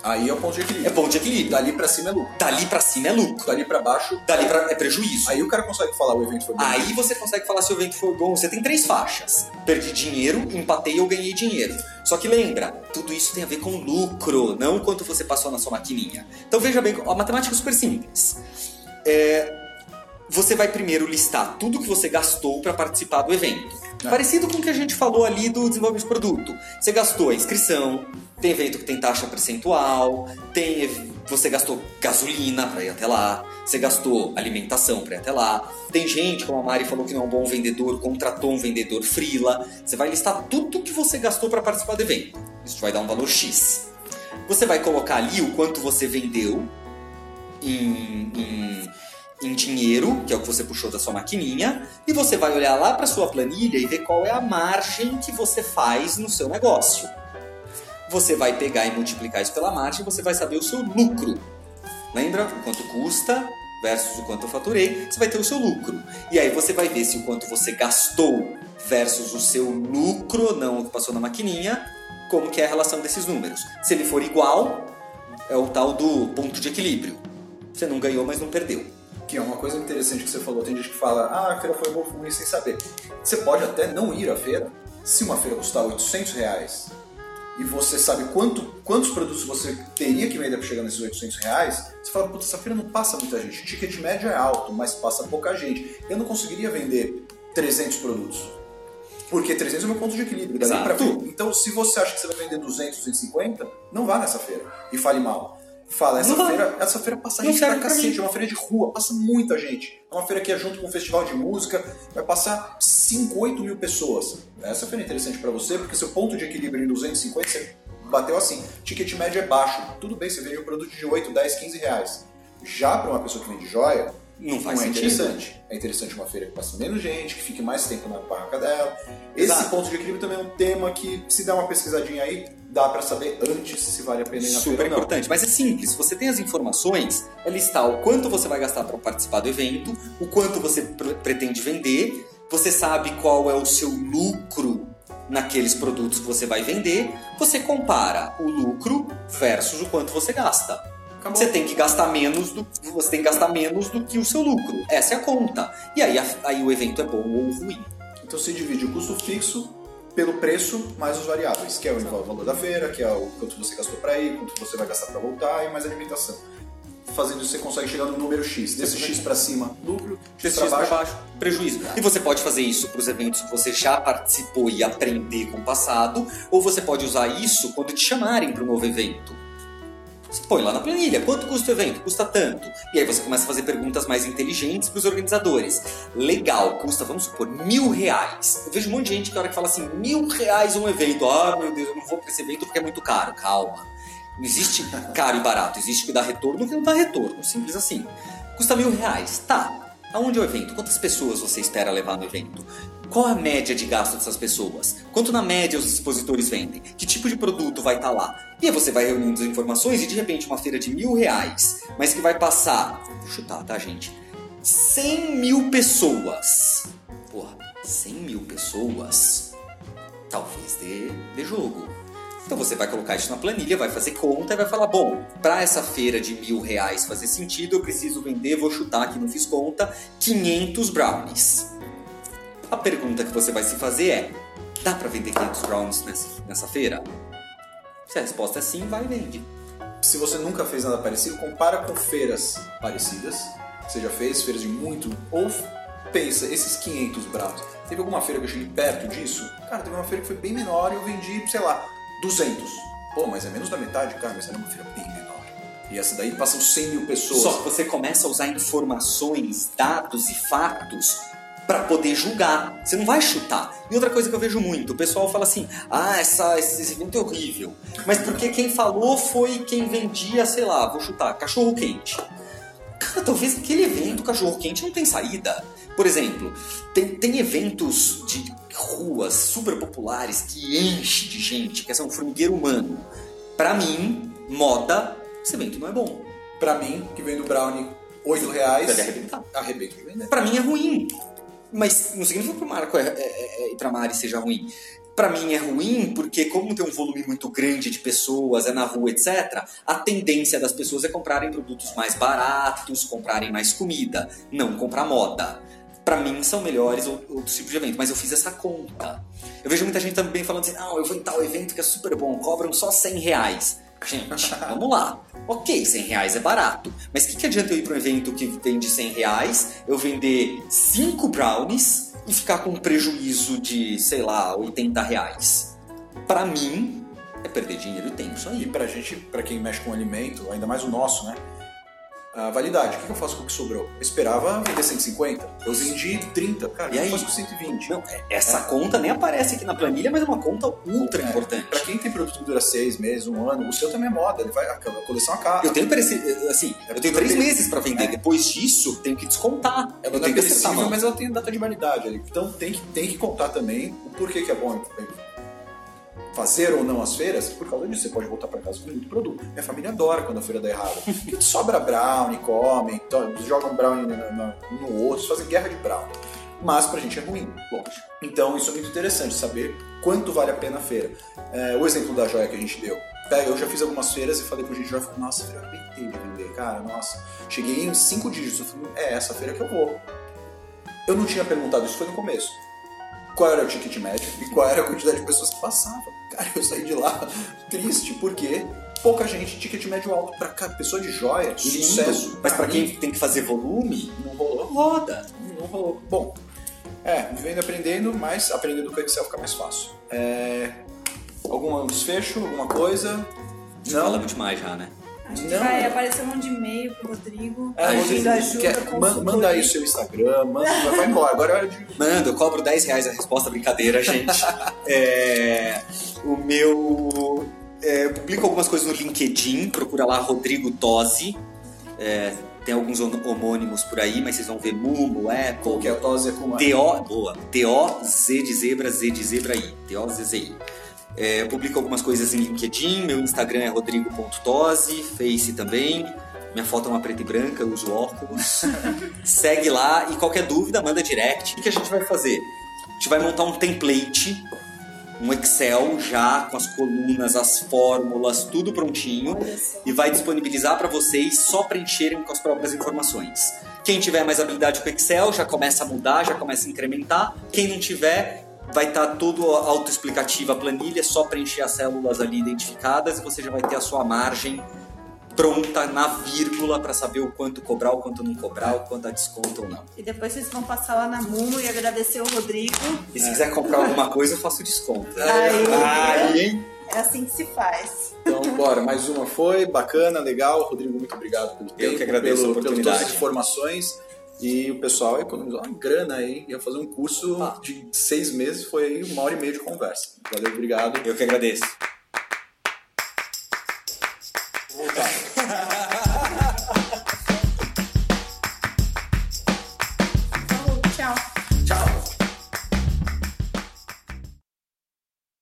Aí é o ponto de equilíbrio. É ponto de equilíbrio. Dali pra cima é lucro. Dali pra cima é lucro. Dali pra baixo. Dali pra, é prejuízo. Aí o cara consegue falar o evento foi bom. Aí você consegue falar se o evento foi bom. Você tem três faixas. Perdi dinheiro, empatei ou ganhei dinheiro. Só que lembra, tudo isso tem a ver com lucro, não quanto você passou na sua maquininha. Então veja bem, a matemática é super simples. É, você vai primeiro listar tudo que você gastou para participar do evento. É. Parecido com o que a gente falou ali do desenvolvimento de produto. Você gastou a inscrição, tem evento que tem taxa percentual, tem você gastou gasolina para ir até lá, você gastou alimentação para ir até lá. Tem gente, como a Mari falou que não é um bom vendedor, contratou um vendedor frila. Você vai listar tudo que você gastou para participar do evento. Isso vai dar um valor X. Você vai colocar ali o quanto você vendeu em, em, em dinheiro, que é o que você puxou da sua maquininha, e você vai olhar lá para sua planilha e ver qual é a margem que você faz no seu negócio. Você vai pegar e multiplicar isso pela margem, você vai saber o seu lucro. Lembra o quanto custa versus o quanto eu faturei? Você vai ter o seu lucro. E aí você vai ver se o quanto você gastou versus o seu lucro, não o que passou na maquininha, como que é a relação desses números. Se ele for igual, é o tal do ponto de equilíbrio. Você não ganhou, mas não perdeu. Que é uma coisa interessante que você falou. Tem gente que fala, ah, a feira foi boa, foi ruim, sem saber. Você pode até não ir à feira. Se uma feira custar 800 reais e você sabe quanto, quantos produtos você teria que vender para chegar nesses 800 reais, você fala, puta, essa feira não passa muita gente. O ticket médio é alto, mas passa pouca gente. Eu não conseguiria vender 300 produtos. Porque 300 é o meu ponto de equilíbrio. Exato. Então, se você acha que você vai vender 200, 250, não vá nessa feira e fale mal. Fala, essa Não feira, essa feira passa Não gente pra cacete, é uma feira de rua, passa muita gente. É uma feira que é junto com um festival de música, vai passar 5, 8 mil pessoas. Essa feira é interessante pra você, porque seu ponto de equilíbrio em 250, você bateu assim. Ticket médio é baixo. Tudo bem, você vende um produto de 8, 10, 15 reais. Já pra uma pessoa que vende joia, Não não faz é sentido. interessante. É interessante uma feira que passe menos gente, que fique mais tempo na barraca dela. Esse Exato. ponto de equilíbrio também é um tema que, se der uma pesquisadinha aí, dá pra saber antes se vale a pena ir na Super feira importante. Mas é simples, você tem as informações, é listar o quanto você vai gastar para participar do evento, o quanto você pre- pretende vender, você sabe qual é o seu lucro naqueles produtos que você vai vender, você compara o lucro versus o quanto você gasta. Acabou. Você tem que gastar menos do você tem que gastar menos do que o seu lucro. Essa é a conta. E aí, aí o evento é bom ou ruim. Então você divide o custo fixo pelo preço mais os variáveis, que é o valor da feira, que é o quanto você gastou para ir, quanto você vai gastar para voltar e mais alimentação. Fazendo isso você consegue chegar no número X. Desse X para cima, lucro, X para X pra baixo, baixo, prejuízo. E você pode fazer isso para os eventos que você já participou e aprender com o passado, ou você pode usar isso quando te chamarem para um novo evento. Você põe lá na planilha, quanto custa o evento? Custa tanto. E aí você começa a fazer perguntas mais inteligentes para os organizadores. Legal, custa, vamos supor, mil reais. Eu vejo um monte de gente que hora que fala assim, mil reais um evento. Ah, meu Deus, eu não vou para esse evento porque é muito caro. Calma. Não existe caro e barato, existe que dá retorno que não dá retorno. Simples assim. Custa mil reais. Tá. Aonde é o evento? Quantas pessoas você espera levar no evento? Qual a média de gasto dessas pessoas? Quanto na média os expositores vendem? Que tipo de produto vai estar lá? E aí você vai reunindo as informações e de repente uma feira de mil reais, mas que vai passar, vou chutar, tá gente? 100 mil pessoas. Porra, 100 mil pessoas? Talvez dê, dê jogo. Então você vai colocar isso na planilha, vai fazer conta e vai falar: bom, para essa feira de mil reais fazer sentido, eu preciso vender, vou chutar que não fiz conta, 500 brownies. A pergunta que você vai se fazer é: dá para vender 500 brownies nessa, nessa feira? Se a resposta é sim, vai e vende. Se você nunca fez nada parecido, compara com feiras parecidas. Você já fez feiras de muito. Ou pensa, esses 500 bravos. Teve alguma feira que eu cheguei perto disso? Cara, teve uma feira que foi bem menor e eu vendi, sei lá, 200. Pô, mas é menos da metade, cara, mas era uma feira bem menor. E essa daí passam 100 mil pessoas. Só que você começa a usar informações, dados e fatos para poder julgar. Você não vai chutar. E outra coisa que eu vejo muito, o pessoal fala assim: "Ah, essa, esse evento é horrível". Mas porque quem falou foi quem vendia, sei lá, vou chutar, cachorro quente. Cara, talvez aquele evento cachorro quente não tem saída. Por exemplo, tem, tem eventos de ruas super populares que enche de gente, que é um formigueiro humano. Para mim, moda, esse evento não é bom. Para mim, que vem do Brownie 8 reais, Deve arrebentar. arrebenta de vender. Pra mim é ruim. Mas não significa que o Marco é, é, é, Itramari seja ruim. Pra mim é ruim porque, como tem um volume muito grande de pessoas, é na rua, etc., a tendência das pessoas é comprarem produtos mais baratos, comprarem mais comida, não comprar moda. Pra mim são melhores ou- outros tipos de evento, mas eu fiz essa conta. Eu vejo muita gente também falando assim: não, eu vou em tal evento que é super bom, cobram só 100 reais. Gente, vamos lá. Ok, 100 reais é barato. Mas o que, que adianta eu ir para um evento que vende 100 reais, eu vender 5 brownies e ficar com um prejuízo de, sei lá, 80 reais? Pra mim, é perder dinheiro e tempo, isso E aí. pra gente, pra quem mexe com alimento, ainda mais o nosso, né? A validade, o que eu faço com o que sobrou? Eu esperava vender 150, eu vendi 30, cara, E eu aí? faço com 120. Não, é- essa conta nem aparece aqui na planilha, mas é uma conta ultra É, importante. Pra quem tem produto que dura seis meses, um ano, o seu também é moda, ele vai, a coleção acaba. Eu tenho perece- assim, eu tenho três meses pra vender. Depois disso, tenho que descontar. Ela eu não é perecível, mas ela tem data de validade ali. Então tem que, tem que contar também o porquê que é bom fazer ou não as feiras, por causa disso. Você pode voltar para casa com muito produto. Minha família adora quando a feira dá errado. *laughs* Porque sobra brownie, comem, jogam brownie no, no, osso, fazem guerra de brownie. Mas pra gente é ruim, lógico. Então isso é muito interessante, saber quanto vale a pena a feira. É, o exemplo da joia que a gente deu. Pega, eu já fiz algumas feiras e falei pro gente falei, nossa, feira, eu arrebentei de vender, cara, nossa. Cheguei em cinco dígitos, eu falei, é essa feira que eu vou. Eu não tinha perguntado isso, foi no começo. Qual era o ticket médio e qual era a quantidade de pessoas que passavam. Cara, eu saí de lá triste, porque pouca gente, ticket médio alto. Pra cá, pessoa de joia, de Lindo, sucesso. Mas pra quem tem que fazer volume, não rolou. roda. Não rolou. Bom, é, vivendo e aprendendo, mas aprendendo com o Excel fica mais fácil. É, algum desfecho, alguma coisa? Não. Falamos demais já, né? Acho que Não. vai aparecer um monte de e-mail pro Rodrigo, É, pedindo você ajuda, quer- manda aí o seu Instagram, manda, vai embora. Agora é hora de. Manda, eu cobro 10 reais a resposta, brincadeira, gente. *laughs* É, o meu. é, eu publico algumas coisas no LinkedIn, procura lá Rodrigo Tosi. É, tem alguns hom- homônimos por aí, mas vocês vão ver Mumo, Apple, Que é a tosse com a... T-O, boa, T-O-Z de zebra, Z de zebra I, T-O-Z-Z-I. É, eu publico algumas coisas em LinkedIn, meu Instagram é rodrigo.tosi, Face também. Minha foto é uma preta e branca, eu uso óculos. *laughs* Segue lá e qualquer dúvida, manda direct. O que a gente vai fazer? A gente vai montar um template, um Excel já com as colunas, as fórmulas, tudo prontinho e vai disponibilizar para vocês só preencherem com as próprias informações. Quem tiver mais habilidade com Excel já começa a mudar, já começa a incrementar. Quem não tiver, vai estar tudo autoexplicativo a planilha, é só preencher as células ali identificadas e você já vai ter a sua margem pronta na vírgula para saber o quanto cobrar, o quanto não cobrar, o quanto dá desconto ou não. E depois vocês vão passar lá na Mumo e agradecer o Rodrigo. E se quiser comprar alguma coisa, eu faço desconto. Aí. Aí, hein? É assim que se faz. Então, bora, mais uma foi, bacana, legal. Rodrigo, muito obrigado pelo tempo, que agradeço pelo, a pelas oportunidade. todas as informações. E o pessoal economizou uma grana aí, ia fazer um curso Ah. de seis meses, foi aí uma hora e meia de conversa. Valeu, obrigado. Eu que agradeço. Vou voltar.